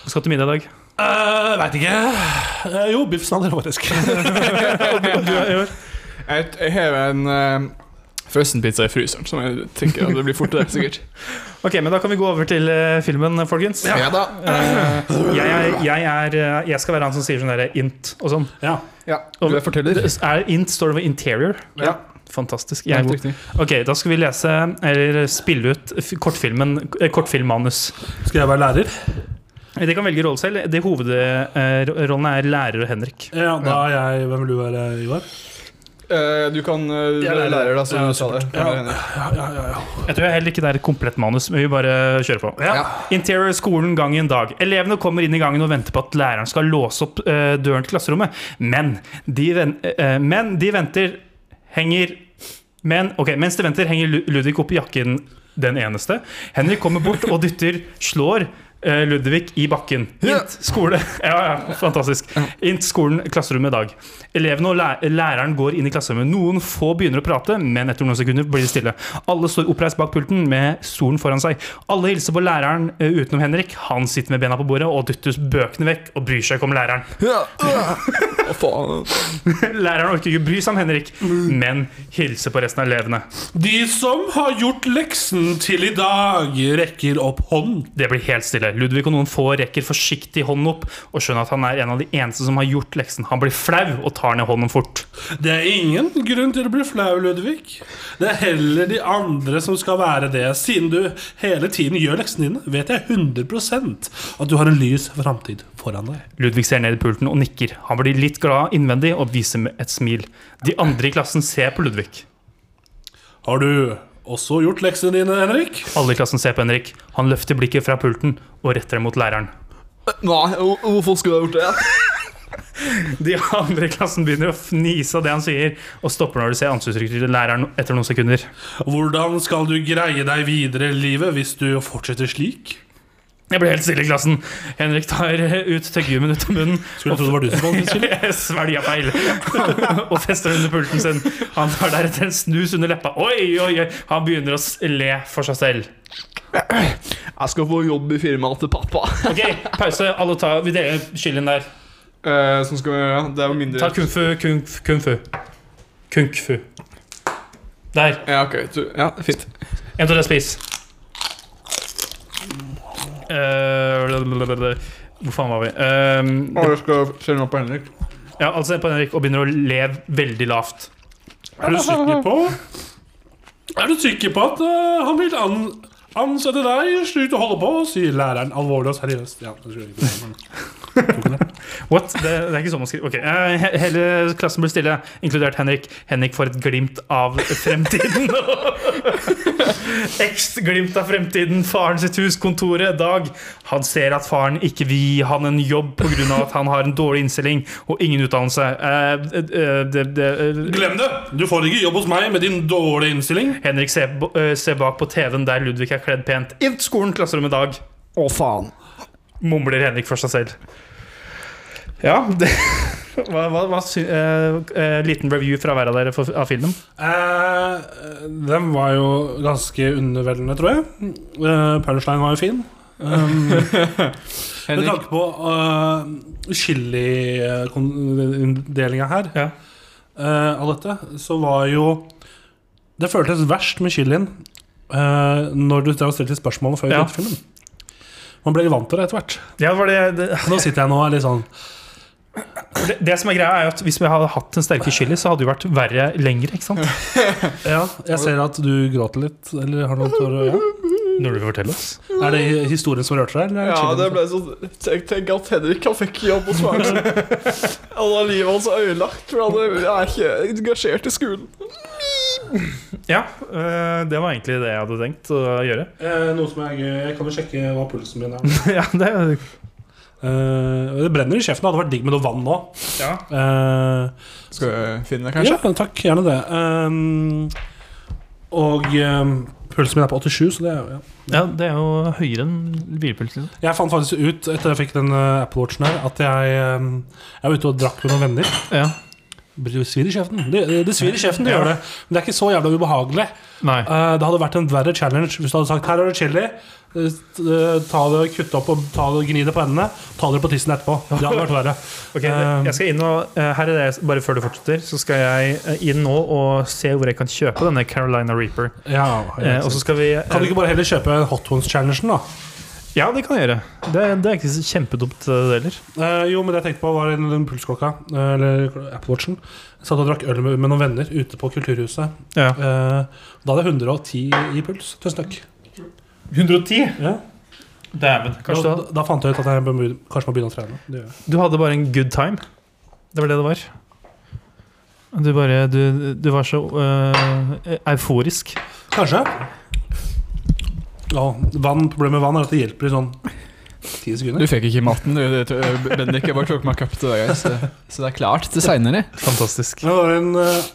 Du skal til middag i dag. Uh, Veit ikke. Uh, jo, biff snadder, faktisk. *laughs* Jeg, har en uh, Frossenpizza i fryseren, som jeg tenker at det blir fort det, sikkert. *laughs* Ok, men Da kan vi gå over til uh, filmen, folkens. Ja, da. uh, jeg, er, jeg, er, eh, jeg skal være han som sier sånn derre int og sånn. Ja. Ja, du er forteller. Det Er int står det for interior? Ja. Fantastisk. Jeg er god. Ok, da skal vi lese, eller spille ut kortfilmen, eh, kortfilmmanus. Skal jeg være lærer? De kan velge rolle selv. De Hovedrollene er lærer og Henrik. Ja, da er jeg Hvem vil du være, Ivar? Eh, du kan uh, Jeg er være lærer, da, så Ja, du sa det. Ja. Jeg. Ja, ja, ja, ja. Jeg tror heller ikke det er et komplett manus, men vi bare kjører på. Ja. Ja. Interior skolen gang i en dag. Elevene kommer inn i gangen og venter på at læreren skal låse opp eh, døren til klasserommet. Men de, ven, eh, men de venter Henger men, okay, Mens de venter, henger Ludvig opp i jakken den eneste. Henrik kommer bort og dytter, slår eh, Ludvig i bakken. Int skole *laughs* Ja, ja, fantastisk. Int skolen, klasserommet i dag. Elevene og læreren går inn i klasserommet. Noen få begynner å prate, men etter noen sekunder blir det stille. Alle står oppreist bak pulten med stolen foran seg. Alle hilser på læreren eh, utenom Henrik. Han sitter med bena på bordet og dytter bøkene vekk og bryr seg ikke om læreren. Ja. *laughs* *laughs* Å, faen. Læreren orker ikke bry seg om Henrik, men hilser på resten av elevene. De som har gjort leksen til i dag, rekker opp hånd. Det blir helt stille. Ludvig og noen få rekker forsiktig hånden opp og skjønner at han er en av de eneste som har gjort leksen. Han blir flau og tar ned hånden fort. Det er ingen grunn til å bli flau, Ludvig. Det er heller de andre som skal være det. Siden du hele tiden gjør leksene dine, vet jeg 100 at du har en lys framtid foran deg. Ludvig ser ned i pulten og nikker. Han blir litt glad innvendig og viser med et smil. De andre i klassen ser på Ludvig. Har du også gjort leksene dine, Henrik? Alle i klassen ser på Henrik. Han løfter blikket fra pulten og retter det mot læreren. Nei, hvorfor skulle jeg gjort det? *laughs* De andre i klassen begynner å fnise av det han sier, og stopper når de ser ansiktsuttrykket til læreren etter noen sekunder. Hvordan skal du greie deg videre i livet hvis du fortsetter slik? Jeg ble helt stille i klassen. Henrik tar *laughs* ut tyggegummen ut av munnen. Skulle tro det var du som valgte. *laughs* Jeg svelger feil *laughs* og fester under pulten sin. Han tar deretter en snus under leppa. Oi, oi, oi. Han begynner å le for seg selv. Jeg skal få jobb i firmaet til pappa. Ok, pause. Alle tar, Vi deler chilien der. Eh, sånn skal vi gjøre. Det er jo mindre Ta kung fu, kung, kung fu. Kung fu. Der. Ja, ok. Du, ja, fint. En, to, tre, spis. Eh, hvor faen var vi? Uh, jeg skal se noe på Henrik. ja, altså på Henrik og begynner å le veldig lavt. Er du sikker på Er du sikker på at uh, han vil an ansette deg? Slutt å holde på, sier læreren alvorlig og seriøst. Ja, det skulle jeg ikke What? Det, det er ikke sånn man skriver. Ok, eh, Hele klassen blir stille, inkludert Henrik. Henrik får et glimt av fremtiden. *laughs* Ekst glimt av fremtiden. Faren sitt hus, kontoret, Dag. Han ser at faren ikke vil gi han en jobb pga. at han har en dårlig innstilling og ingen utdannelse. Uh, uh, det, det, eh, Glem det! Du får ikke jobb hos meg med din dårlige innstilling. Henrik ser, eh, ser bak på TV-en der Ludvig er kledd pent. Inn til skolen, klasserommet Dag. Å, faen. Mumler Henrik for seg selv. Ja, det *laughs* hva, hva, hva sy eh, eh, Liten review fra hver av dere for, av filmen. Eh, den var jo ganske underveldende, tror jeg. Uh, Punchline var jo fin. Um, *laughs* med tanke på uh, chili-delinga her Ja. uh, av dette, så var jo Det føltes verst med chilien uh, når du stilte spørsmål før vi Ja. filmen. Man ble litt vant til det etter hvert. Ja, det, det, Nå sitter jeg nå og er litt sånn det, det som er greia, er at hvis vi hadde hatt en sterkere chili, så hadde det vært verre lenger. ikke sant? *laughs* Ja, jeg ser at du gråter litt. Eller har noe tårer ja. Når du vil fortelle oss. Er det historien som rørte deg? Eller er Ja, det ble så Tenk, tenk at Henrik han fikk jobb hos meg. Alle livet hans er ødelagt. For han er ikke engasjert i skolen. Ja, øh, det var egentlig det jeg hadde tenkt å gjøre. Eh, noe som er gøy Jeg kan jo sjekke hva pulsen min er. *laughs* ja, det, Eh, det brenner i kjeften. Det hadde vært digg med noe vann nå. ja. Uh, Skal vi finne det, kanskje? ja, takk. Gjerne det. Um, og um, pulsen min er på 87, så det er ja. ja, det er jo høyere enn bilpulsen. Jeg fant faktisk ut etter jeg fikk den uh, Apple Watchen her, at jeg, um, jeg var ute og drakk med noen venner. Ja. Det svir i kjeften. Det, det svir i kjeften, det gjør det. Men det er ikke så jævla ubehagelig. Nei. Eh, det hadde vært en verre challenge hvis du hadde sagt her er det chili. Eh, Ta det, Kutte opp og ta det, gni det på endene. Ta det på tissen etterpå. Det hadde vært verre. *laughs* Ok, Eh, jeg skal inn og eh, Her er det, bare før du fortsetter, så skal jeg eh, inn nå og se hvor jeg kan kjøpe denne Carolina Reaper. Ja, Eh, og så skal vi eh, Kan du ikke bare heller kjøpe Hot Ones-challengen, da? Ja, det kan jeg gjøre. Det, det er ikke så kjempedumt, eh, det heller. Eh, jo, men det jeg tenkte på, var den, den pulsklokka, eh, eller Apple Watchen. Jeg satt og drakk øl med, med noen venner ute på Kulturhuset. Ja. Eh, da hadde jeg 110 i puls. Tusen takk. 110? Ja. Dæven. Kanskje da, da, fant jeg ut at jeg bør, kanskje må begynne å trene. Det gjør jeg. du hadde bare en good time? Det var det det var? Du bare Du, du var så eh, euforisk. Kanskje. Ja, vann, problemet med vann er at det hjelper i sånn ti Du fikk ikke maten, du. det- Bendik. Jeg bare tok meg opp til deg, så, så det er klart til seinere. Fantastisk. Men det var en eh,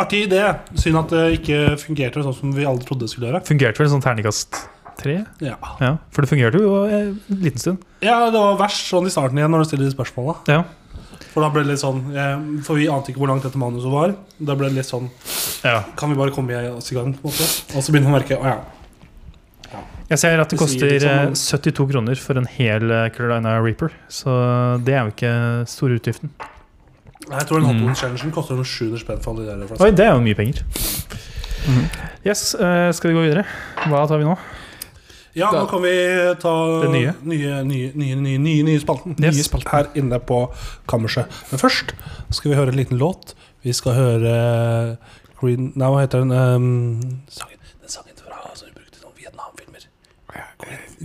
artig idé. Synd at det ikke fungerte sånn som vi alle trodde det skulle gjøre. Fungerte vel sånn terningkast tre? Ja. Ja, for det fungerte jo en liten stund. ja, det var verst sånn i starten igjen når du stiller de spørsmåla. Ja. For da ble det litt sånn eh, For vi ante ikke hvor langt dette manuset var. Da ble det litt sånn ja. Kan vi bare komme oss i gang? på en måte Og så begynner man å merke Å ja. Jeg ser at det koster litt sånn eh, 72 kroner for en hel eh, Carolina Reaper. Så det er jo ikke store utgiften. Jeg tror den Hot Mm. Challengen koster noen 700 spenn for alle de der Oi, det er jo mye penger. Yes, eh, skal vi gå videre? Hva tar vi nå? Ja, nå kan vi ta den nye. nye, nye, nye, nye, nye, nye spalten. Yes. Nye spalten her inne på kammerset. Men først skal vi høre en liten låt. Vi skal høre Green Nei, hva heter den? Um, sangen, den sangen fra som vi brukte i noen Vietnam-filmer.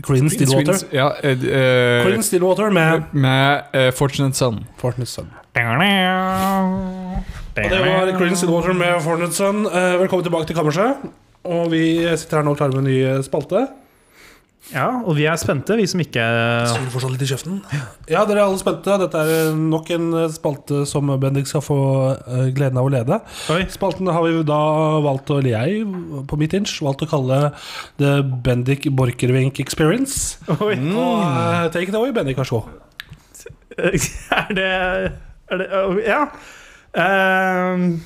Green Stillwater. Ja, eh, eh, Green Stillwater med med uh, Fortunate Son. Fortunate Sun. Og det var Green Stillwater med Fortunate Sun. Uh, velkommen tilbake til kammerset. Og vi sitter her nå klare med en ny spalte. Ja, og vi er spente, vi som ikke Suger fortsatt litt i kjeften. Ja, dere er alle spente. Dette er nok en spalte som Bendik skal få eh, gleden av å lede. Oi. Spalten har vi da valgt å, eller jeg på mitt inch, valgt å kalle The Bendik Borchgrevink Experience. Oi. Og eh, take it away, Bendik. Vær så god. *laughs* Er det, er det Ja. Ehm,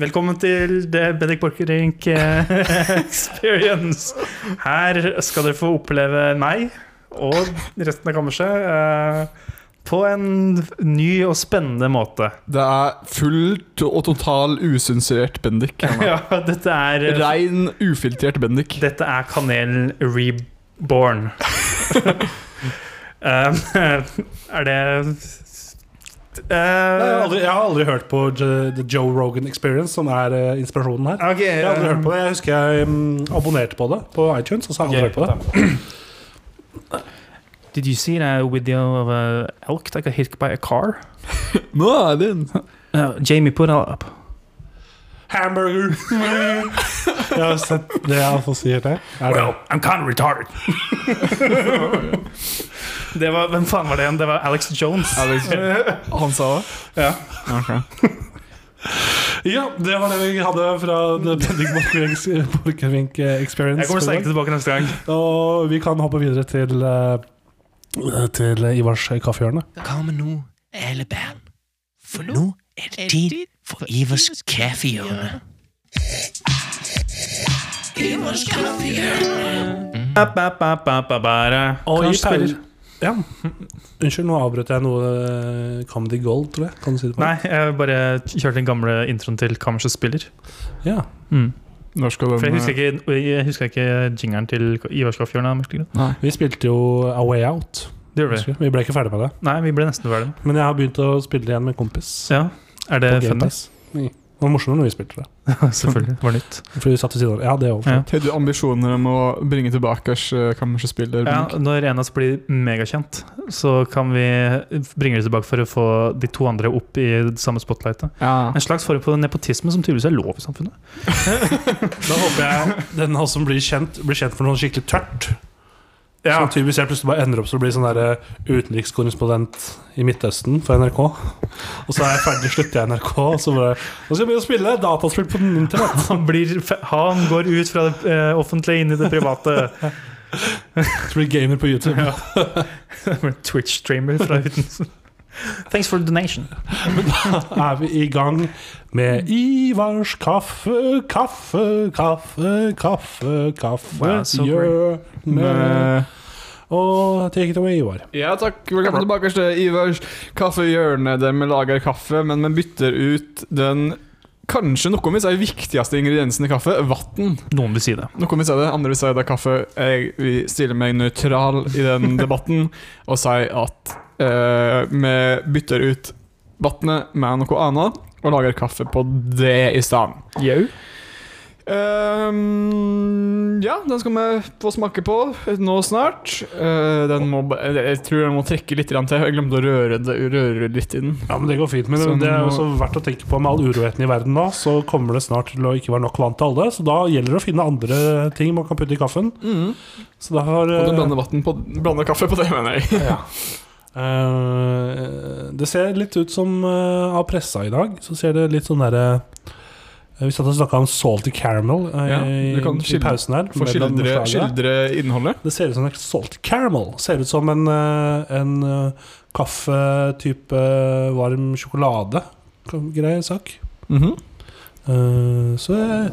velkommen til The Bendik Borchgrevink eh, *laughs* Experience. Her skal dere få oppleve meg og resten av kammerset eh, på en ny og spennende måte. Det er fullt og total usensurert Bendik. *laughs* Ja, dette er Rein, ufiltrert Bendik. Dette er kanelen reborn. Um, *laughs* er det Nei, jeg, har uh, aldri, jeg har aldri hørt på Jo- The Joe Rogan Experience, som er uh, inspirasjonen her. Ok, Jeg har aldri hørt på det. Jeg husker jeg um, abonnerte på det på iTunes, og så har jeg aldri hørt på det. *clears throat* Did you see that video of an elk that got hit by a car? *laughs* Nå er didn't. Uh, Jamie, put it up. Hamburger! *laughs* jeg har sett det jeg får si det. Well. I'm kind of retarded. *laughs* det var, hvem faen var det igjen? Det var Alex Jones. Alex, *laughs* Han sa det? Ja. Okay. *laughs* Ja, det var det vi hadde fra The Bendik Borchgrevink- Experience. Jeg kommer sterkt tilbake neste gang. *laughs* Og vi kan hoppe videre til eh, Til Ivars kaffehjørne. Kom nå, alle band? For nå er det tid for Ivers kaffehjørne. Ivers kaffehjørne. Ba, ba, ba, ba, Ja. Unnskyld, nå avbrøt jeg noe eh, Comedy Gold, tror jeg. Kan du si det på? Nei, jeg bare kjørte den gamle introen til Kammerset spiller. Ja. Mm. Når skal den For jeg husker ikke, jeg husker ikke jingeren til Ivar. Nei. Vi spilte jo A Way Out. Det gjorde vi. Vi ble ikke ferdig med det. Nei, vi ble nesten ferdig. Men jeg har begynt å spille det igjen med en kompis. Ja, Er det Game funny? Pass. Det var morsommere når vi spilte det. *laughs* Selvfølgelig. Det var nytt. Fordi vi satt ved siden av Ja, det er Ja. Har du ambisjoner om å bringe tilbake kammerspill? kammerspiller? Ja, når en av oss blir megakjent, så kan vi bringe det tilbake for å få de to andre opp i det samme spotlightet. Ja. En slags form for nepotisme som tydeligvis er lov i samfunnet. *laughs* Da håper jeg den som blir kjent, blir kjent for noe skikkelig tørt. Sånn typisk jeg plutselig bare ender opp som å bli sånn der eh, utenrikskorrespondent i Midtøsten for NRK. Og så er jeg ferdig, slutter jeg i NRK, og så bare Nå skal jeg begynne å spille dataspill på internett. *laughs* Han, blir, han går ut fra det eh, offentlige inn i det private. Så blir gamer på YouTube. Ja. *laughs* Twitch-streamer fra uten Thanks for the donation. *laughs* er vi i gang med Ivars kaffe, kaffe, kaffe, kaffe, kaffe hjørne. Og take it away, Ivar. Ja takk, velkommen tilbake til Ivars kaffehjørne der vi lager kaffe, men vi bytter ut den kanskje noen vil si viktigste ingrediensen i kaffe, vann. Noen vil si det. Noen vil si det, andre vil si det er kaffe. Jeg vil stille meg nøytral i den *laughs* debatten og si at vi bytter ut vannet med noe annet og lager kaffe på det i stedet. Jau. Ehm, ja, den skal vi få smake på nå snart. Uh, den må, jeg tror jeg må trekke litt grann til. Jeg glemte å røre, det, røre litt i den. Ja, men Det går fint. Men Sånn det er også verdt å tenke på med all uroheten i verden nå, så kommer det snart til å ikke være nok vann til alle. Så da gjelder det å finne andre ting man kan putte i kaffen. Så da har Og du eh, blander, på, blander kaffe på det, mener jeg. ja. *laughs* Eh, det ser litt ut som uh, av pressa i dag. Så ser det litt sånn derre eh, Vi satt og snakka om salty caramel eh, Ja, i, i pausen her. For skildre, skildre innholdet. Det ser ut som en salty caramel. Ser ut som en, en kaffe-type varm sjokolade. Grei sak. Mhm. Eh, så jeg,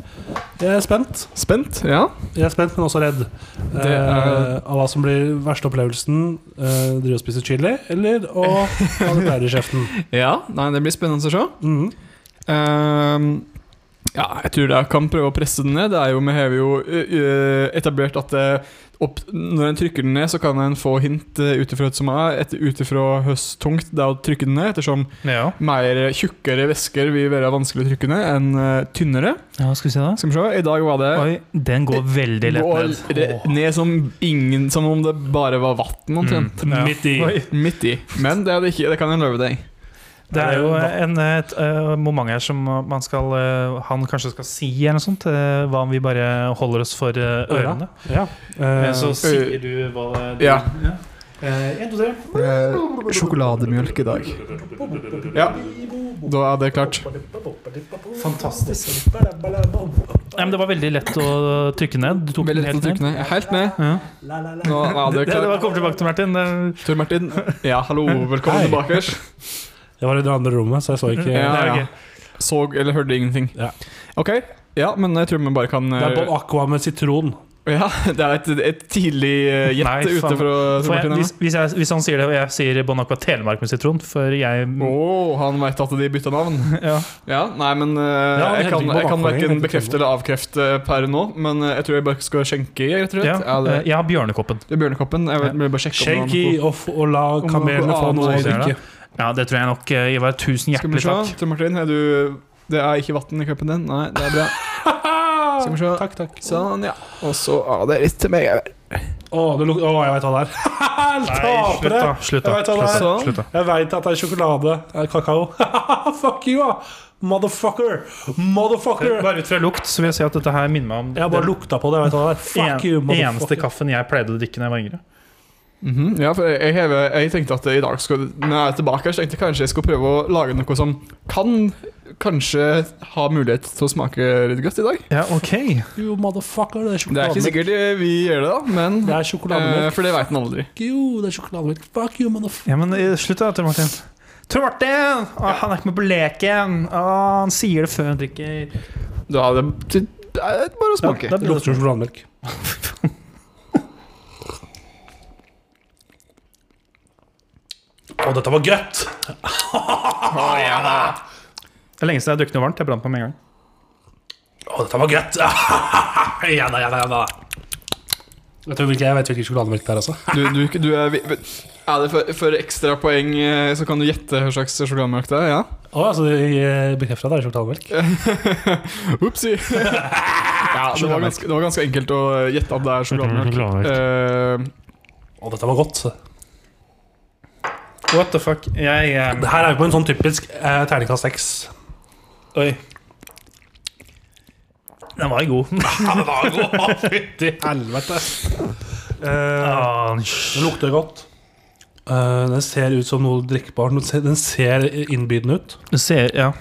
jeg er spent. Spent? Ja. Jeg er spent, men også redd. Det er- Uh, av hva som blir verste opplevelsen. Uh, drive og spise chili, eller å *laughs* ha det pleier i kjeften. ja. Nei, det blir spennende å se. Mhm. Ehm, ja, jeg tror jeg kan prøve å presse den ned. Det er jo, vi har jo etablert at det opp, når en trykker den ned, så kan en få hint ut ifra som er ut ifra hvor tungt det er å trykke den ned, ettersom Ja. mer tjukkere væsker vil være vanskelig å trykke ned enn uh, tynnere. ja, skal vi se da. Skal vi se, i dag var det Oi, den går veldig lett går ned. re- ned som ingen Som om det bare var vann omtrent. Ja. Midt i. Oi. Midt i. Men det er det ikke, det kan jeg love deg. Det er jo en, et eh, moment her som man skal eh, han kanskje skal si, eller noe sånt. eh, hva om vi bare holder oss for eh, ørene? Ja. Eh, Eh, Så sier du hva det Ja. Eh, En, to, tre. sjokolademjølk i dag. Ja, da er det klart. Fantastisk. Ja, men det var veldig lett å trykke ned. Du tok Veldig lett å helt trykke ned. ned. Helt ned. Ja. Nå er det *laughs* Det, det var kom tilbake til Martin. Tor Martin. Ja, hallo. *laughs* Velkommen tilbake. *laughs* Jeg var i det andre rommet, så jeg så ikke Ja, ja. Så eller hørte ingenting. Ja. Ok. Ja, men jeg tror vi bare kan Det er eh, Bon Aqua med sitron. Ja, *laughs* det er et, et tidlig eh, gjett Nei, ute faen. fra For jeg, Martin. hvis, hvis, jeg, hvis han sier det, og jeg sier Bon Aqua Telemark med sitron For jeg Å, han veit at de bytta navn. *laughs* ja. Ja, nei, men eh, Ja, jeg, kan, jeg kan verken bekrefte eller avkrefte per nå. Men eh, jeg tror jeg bare skal skjenke i, rett og slett. Ja, Ja, det, eh, jeg har bjørnekoppen. det er Bjørnekoppen. Jeg vil bare sjekke om det er Shaky og, la kamelene få noe å drikke. Ja, det tror jeg nok. eh, Ivar, tusen hjertelig takk. Skal vi se. Tor Martin, er du Det er ikke vann i cupen din? Nei, det er bra. *laughs* Skal vi se. Takk, takk. Sånn, ja. Og så er det litt til meg. Å, det luk- å, jeg veit hva det er. *laughs* Tapere! Slutt da. Vet. Slutt da. Jeg veit at det er sjokolade. Det er kakao. *laughs* Fuck you, da! Motherfucker! Motherfucker! Bare ut fra lukt så vil jeg si at dette her minner meg om Jeg har bare lukta på det. Jeg vet hva det er. Fuck you, motherfucker. eneste kaffen jeg pleide å drikke da jeg var yngre. Mhm, Ja, for jeg, jeg, jeg tenkte at i dag skulle, Når jeg er tilbake, så tenkte jeg kanskje jeg skulle prøve å lage noe som kan kanskje ha mulighet til å smake litt godt i dag. Ja, ok You motherfucker. Det er Det er ikke sikkert vi gjør det, da, men Det er eh. For det veit en aldri. Jo, det er sjokolademelk. Fuck you, motherfucker. Ja, men eh, slutt da, Tor Martin. Tor Martin! Å, han er ikke med på leken. Å, han sier det før han drikker. Da er det, det er bare å smake. Ja, Det lukter sjokolademelk. *laughs* Å, dette var godt! Det er lenge siden jeg har drukket noe varmt. Jeg brant meg med en gang. Å, dette var godt! *laughs* ja da, ja da, ja da. Vet du hvilken, jeg vet hvilken sjokolademelk det er, altså. Du, du, du er, er det for, for ekstra poeng, eh, så kan du gjette hva slags sjokolademelk det er? Ja? Å, altså, jeg bekrefter at det er sjokolademelk. *laughs* Opsi. *laughs* ja, det var, ganske, det var ganske enkelt å gjette at det er sjokolademelk. Eh, Å, dette var godt. What the fuck? Jeg um... Det her er jo på en sånn typisk eh, terningkast seks. Oi. Den var god. *laughs* Ja, det var god! Fytti helvete. Uh, Ah, den lukter godt. Uh, den ser ut som noe drikkbart. Den ser, den innbydende ut. Den ser Ja.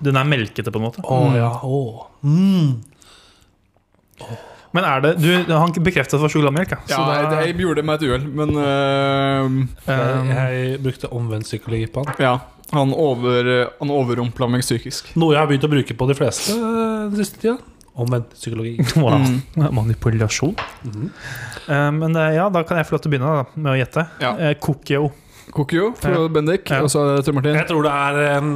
Den er melkete, på en måte. Å ja. Å. Mm. Men er det du, Han bekreftet at det var sjokolademelk, ja. Ja, jeg, jeg gjorde det med et uhell, men uh, jeg, Jeg brukte omvendt psykologi på han. Ja. Han, over, han overrumpla meg psykisk. Noe jeg har begynt å bruke på de fleste eh, den siste tida. Omvendt psykologi. *laughs* wow. Mm. Manipulasjon. Mm. Uh, men uh, ja, da kan jeg få lov til å begynne da, med å gjette. Ja. Kokio. Kokyo fra Ja. Bendik, Ja. og så Tor Martin. Jeg tror det er um,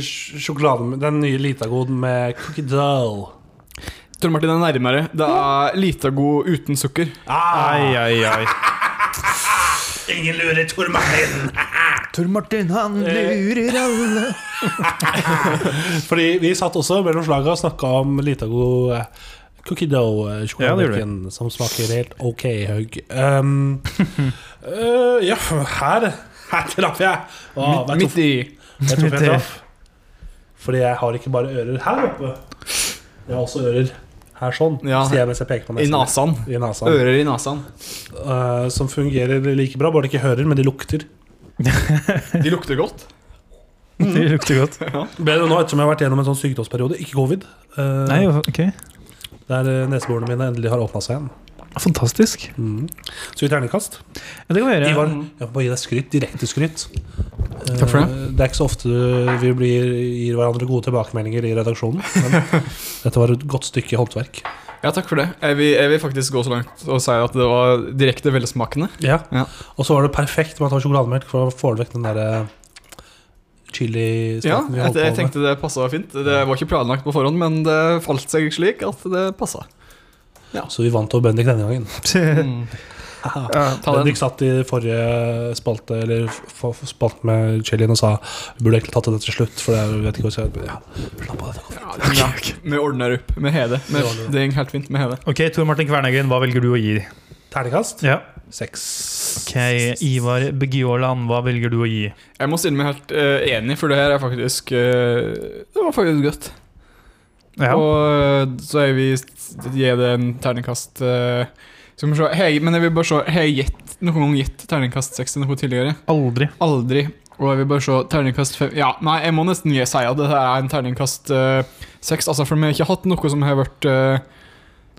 sjokolade Den nye Litagoden med cookie dough. Tor Martin er nærmere. Det er Litago uten sukker. Ai, ai, ai. ingen lurer Tor Martin! *laughs* Tor Martin, han lurer alle. *laughs* Fordi vi satt også mellom slaga og snakka om Litago god cookie dough-sjokolademelken, som smaker helt ok høy. Um, uh, ja, her Her traff jeg. Oh, midt, Midt i. Jeg tror jeg traff? Fordi jeg har ikke bare ører her oppe. Jeg har også ører her sånn, Ja, sier jeg mens jeg peker på I nesen. nasan. I nesen. Ører i nasan. Uh, som fungerer like bra, bare de ikke hører, men de lukter. *laughs* De lukter godt. *laughs* De lukter godt. *laughs* Bedre nå ettersom jeg har vært gjennom en sånn sykdomsperiode. Ikke covid. Uh, Nei, ok. der eh, neseborene mine endelig har åpna seg igjen. Fantastisk. Mm. Så vi terningskast. Ja, det kan vi gjøre. Ivar, jeg får bare gi deg skryt. Direkte skryt. Eh, Takk for det. Det er ikke så ofte vi blir, gir hverandre gode tilbakemeldinger i redaksjonen. Men *laughs* dette var et godt stykke håndverk. Ja, takk for det. Jeg vil, jeg vil faktisk gå så langt og si at det var direkte velsmakende. Ja. Ja. Og så var det perfekt med at det var sjokolademelk, for å få vekk den derre chili Ja, jeg, jeg tenkte det passa fint. Det var ikke planlagt på forhånd, men det falt seg slik at det passa. Så vi vant over Bendik denne gangen. *laughs* Bendik satt i forrige spalte Eller spalte med chilien og sa Vi burde egentlig tatt det til slutt, for jeg vet ikke hva jeg skal ja, Slapp av, dette går fint. Ja, vi ordner opp med Hede. Med, det går helt fint med Hede. Ok, Tor Martin Kvernegren, hva velger du å gi? Terningkast Ja. seks. Ok, Ivar Begjåland hva velger du å gi? Jeg må stille meg helt uh, enig, for det her er faktisk uh, Det var faktisk godt. Ja. Og eh, så jeg vil gi det en terningkast eh, Skal vi se hei, Men jeg vil bare se Har jeg noen gang gitt terningkast seks til noe tidligere? Aldri. Aldri. Og jeg vil bare se terningkast fem Ja, nei, jeg må nesten si at det her er en terningkast eh, seks. altså, for vi har ikke hatt noe som har vært uh,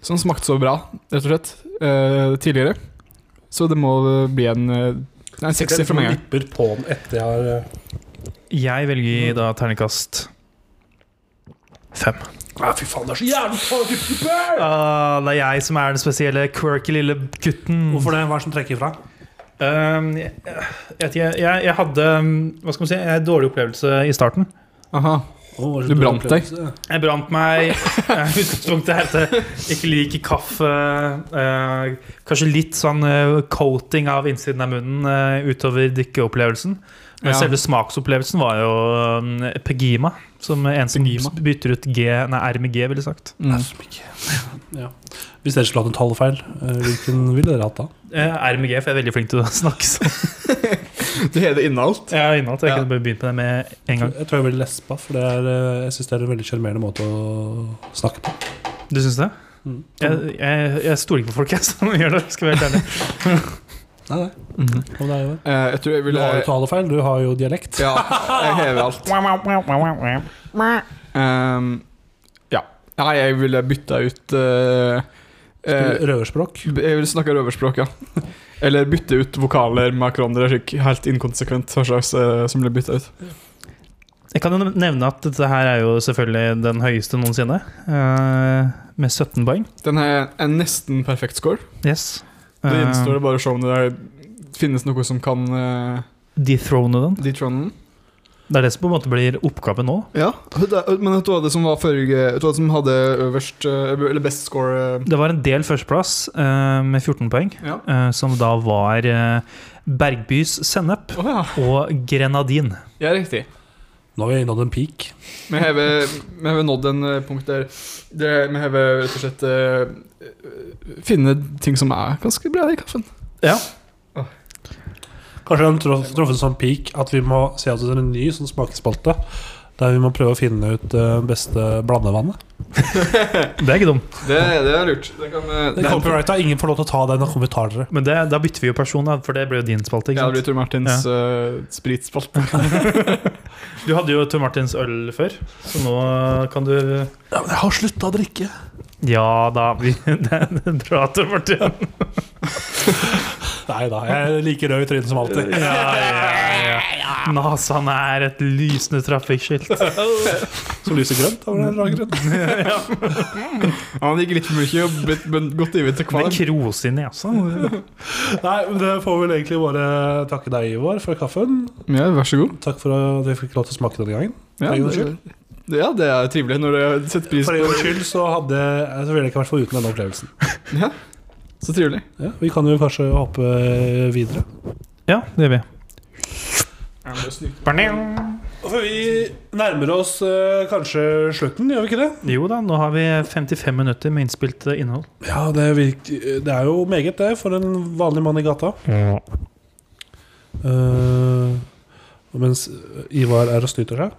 Som smakt så bra, rett og slett, uh, tidligere. Så det må bli en uh, en sekser for meg. Lipper på den etter jeg har Jeg velger da terningkast fem. ah, Fy faen, det er så jævlig farlig! Ah, det er jeg som er den spesielle quirky lille gutten. Hvorfor det? Hva er det som trekker ifra? Um, jeg, jeg, jeg, jeg hadde um, Hva skal man si En dårlig opplevelse i starten. Aha. Det Du brant deg. Jeg brant meg *laughs* Utgangspunktet er at jeg ikke liker kaffe. eh, kanskje litt sånn eh, coating av innsiden av munnen eh, utover drikkeopplevelsen. Men Ja. selve smaksopplevelsen var jo um, Pegima, som en som Pegima. bytter ut G, nei, R med G, ville sagt. Mm. Ja. Hvis dere skulle hatt en tallfeil, eh, hvilken ville dere hatt da? Eh, R med G, for jeg er veldig flink til å *laughs* snakke sånn. Du *laughs* har det innholdt. Jeg er innholdt, jeg Ja. kunne begynt med det med en gang. Jeg tror jeg ville lespa, for det er, eh, jeg syns det er en veldig sjarmerende måte å snakke på. Du syns det? Mm. Jeg, jeg, jeg stoler ikke på folk jeg, *laughs* som gjør det. Skal være helt ærlig. Nei, nei. Mhm. Og det er jo det. Eh, jeg tror jeg Du har jo talefeil, du har jo dialekt. Ja, jeg hever alt. Um, ja. Nei, jeg ville bytta ut uh, eh, Røverspråk. Jeg ville snakke røverspråk, ja. *laughs* Eller bytte ut vokaler med hverandre helt inkonsekvent hva slags som blir bytta ut. Jeg kan jo nevne at dette her er jo selvfølgelig den høyeste noensinne. eh, med 17 poeng. Den er en nesten perfekt score. Yes. Det Eh, gjenstår det bare å se om det er, finnes noe som kan uh, Dethrone den. Dethrone den. Det er det som på en måte blir oppgaven nå. Ja, men vet du hva det som var forrige Vet du hva som hadde øverst eh, Eller best score? Det var en del førsteplass med 14 poeng, Ja. som da var Bergbys sennep oh, ja. og grenadin. ja, riktig. Nå har vi nådd en peak. Vi har vi har nådd en eh, punkt der det, vi har rett og slett uh, Finne ting som er ganske bra i kaffen. Ja. Kanskje den har truff- truffet en sånn peak at vi må se oss en ny sånn smakespalte. Der vi må prøve å finne ut det beste blandevannet. *laughs* Det er ikke dumt. Det, det er lurt. Det kan vi Det er ingen får lov til å ta den av kommentarer. Men det, da bytter vi jo person, da, for det ble jo din spalte. Ja, det blir? Tor Martins uh, spritspalte. *laughs* *laughs* Du hadde jo Tor Martins øl før, så nå kan du Ja, men jeg har slutta å drikke. Ja da. Vi, *laughs* det er bra, Tor Martin. Nei da, jeg er like rød i trynet som alltid. Ja, ja, ja. Nasaen er et lysende trafikkskilt. *laughs* Som lyser grønt. eller annen. *laughs* Han gikk litt for mye og blitt godt ivet til Med kros i nesa. Nei, men det får vel egentlig bare takke deg, Ivar, for kaffen. Ja, vær så god. Takk for at vi fikk lov til å smake denne gangen. Ja, Ja, det er trivelig når du setter pris på For en gangs skyld så hadde så ville jeg ikke vært foruten denne opplevelsen. Ja, så trivelig. Ja, vi kan jo kanskje hoppe videre. Ja, det gjør vi. For vi nærmer oss eh, kanskje slutten, gjør vi ikke det? Jo da, nå har vi 55 minutter med innspilt eh, innhold. Ja, det, virk, det er jo meget det for en vanlig mann i gata. Eh, mens Ivar er og snyter seg.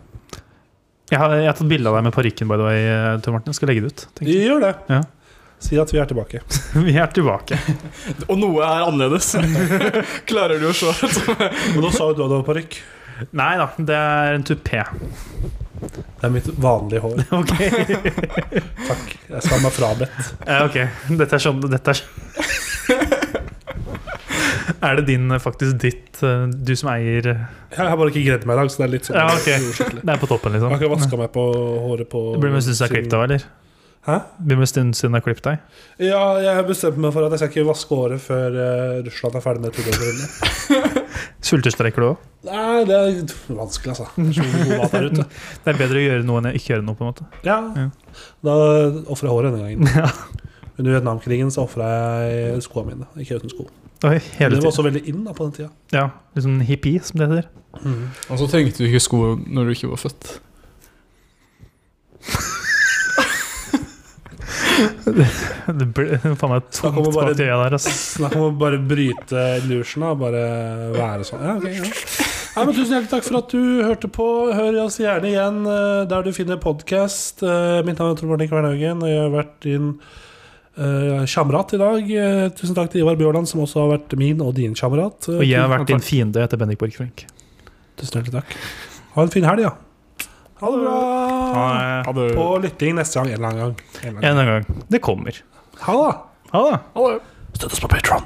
Jeg har, jeg har tatt bilde av deg med parykken, by the way, eh, Tor Martin. Skal legge det ut. tenker jeg. Gjør det. Ja. Si at vi er tilbake. *laughs* Vi er tilbake. *laughs* Og noe er annerledes. *laughs* Klarer du å se? Men nå sa jo du at du hadde parykk. Nei da, det er en tupé. Det er mitt vanlige hår. Ok. Takk. Jeg skal ha meg frabedt. Eh, ok. Dette er sånn Dette er *laughs* Er det din, eh, faktisk ditt, eh, du som eier Jeg har bare ikke gredd meg i dag, så det er litt sånn Ja, okay. *laughs* Det er på toppen, Jeg liksom? har ikke vaska meg på håret på Det blir med en stund siden jeg har klippet deg, eller? Hæ? Blir med stund siden jeg har klippet deg. Ja, jeg har bestemt meg for at jeg skal ikke vaske håret før eh, Russland er ferdig med tullrunde. *laughs* Sultestreker du òg? Nei, det er vanskelig, altså. Det er. Det er bedre å gjøre noe enn å ikke gjøre noe, på en måte. Ja, Ja. Da ofrer jeg håret denne gangen. Under Vietnamkrigen så ofra jeg skoene mine. Ikke uten sko. Oi, Det var også veldig inn da på den tida. Ja, litt sånn hippie, som det heter. Og så trengte du ikke sko når du ikke var født. *laughs* Det ble faen meg tungt bak øya der, Altså. Snakk om å bare bryte illusionen og bare være sånn. Ja, okay, ja. Nei, men tusen hjertelig takk for at du hørte på. Hør oss gjerne igjen eh, der du finner podkast. Mitt navn er Tor Martin Kvernhaugen, og jeg har vært din kamerat i dag. Eh, tusen takk til Ivar Bjørland, som også har vært min og din kamerat. Eh, Og jeg har vært din fiende etter Bendik Borchgrevink. Tusen hjertelig takk. Ha en fin helg, ja. Ha det bra. Ha det. På lytting neste gang en eller annen gang. En eller annen gang. Det kommer. Ha det. Ha det. Støtt oss på Patron.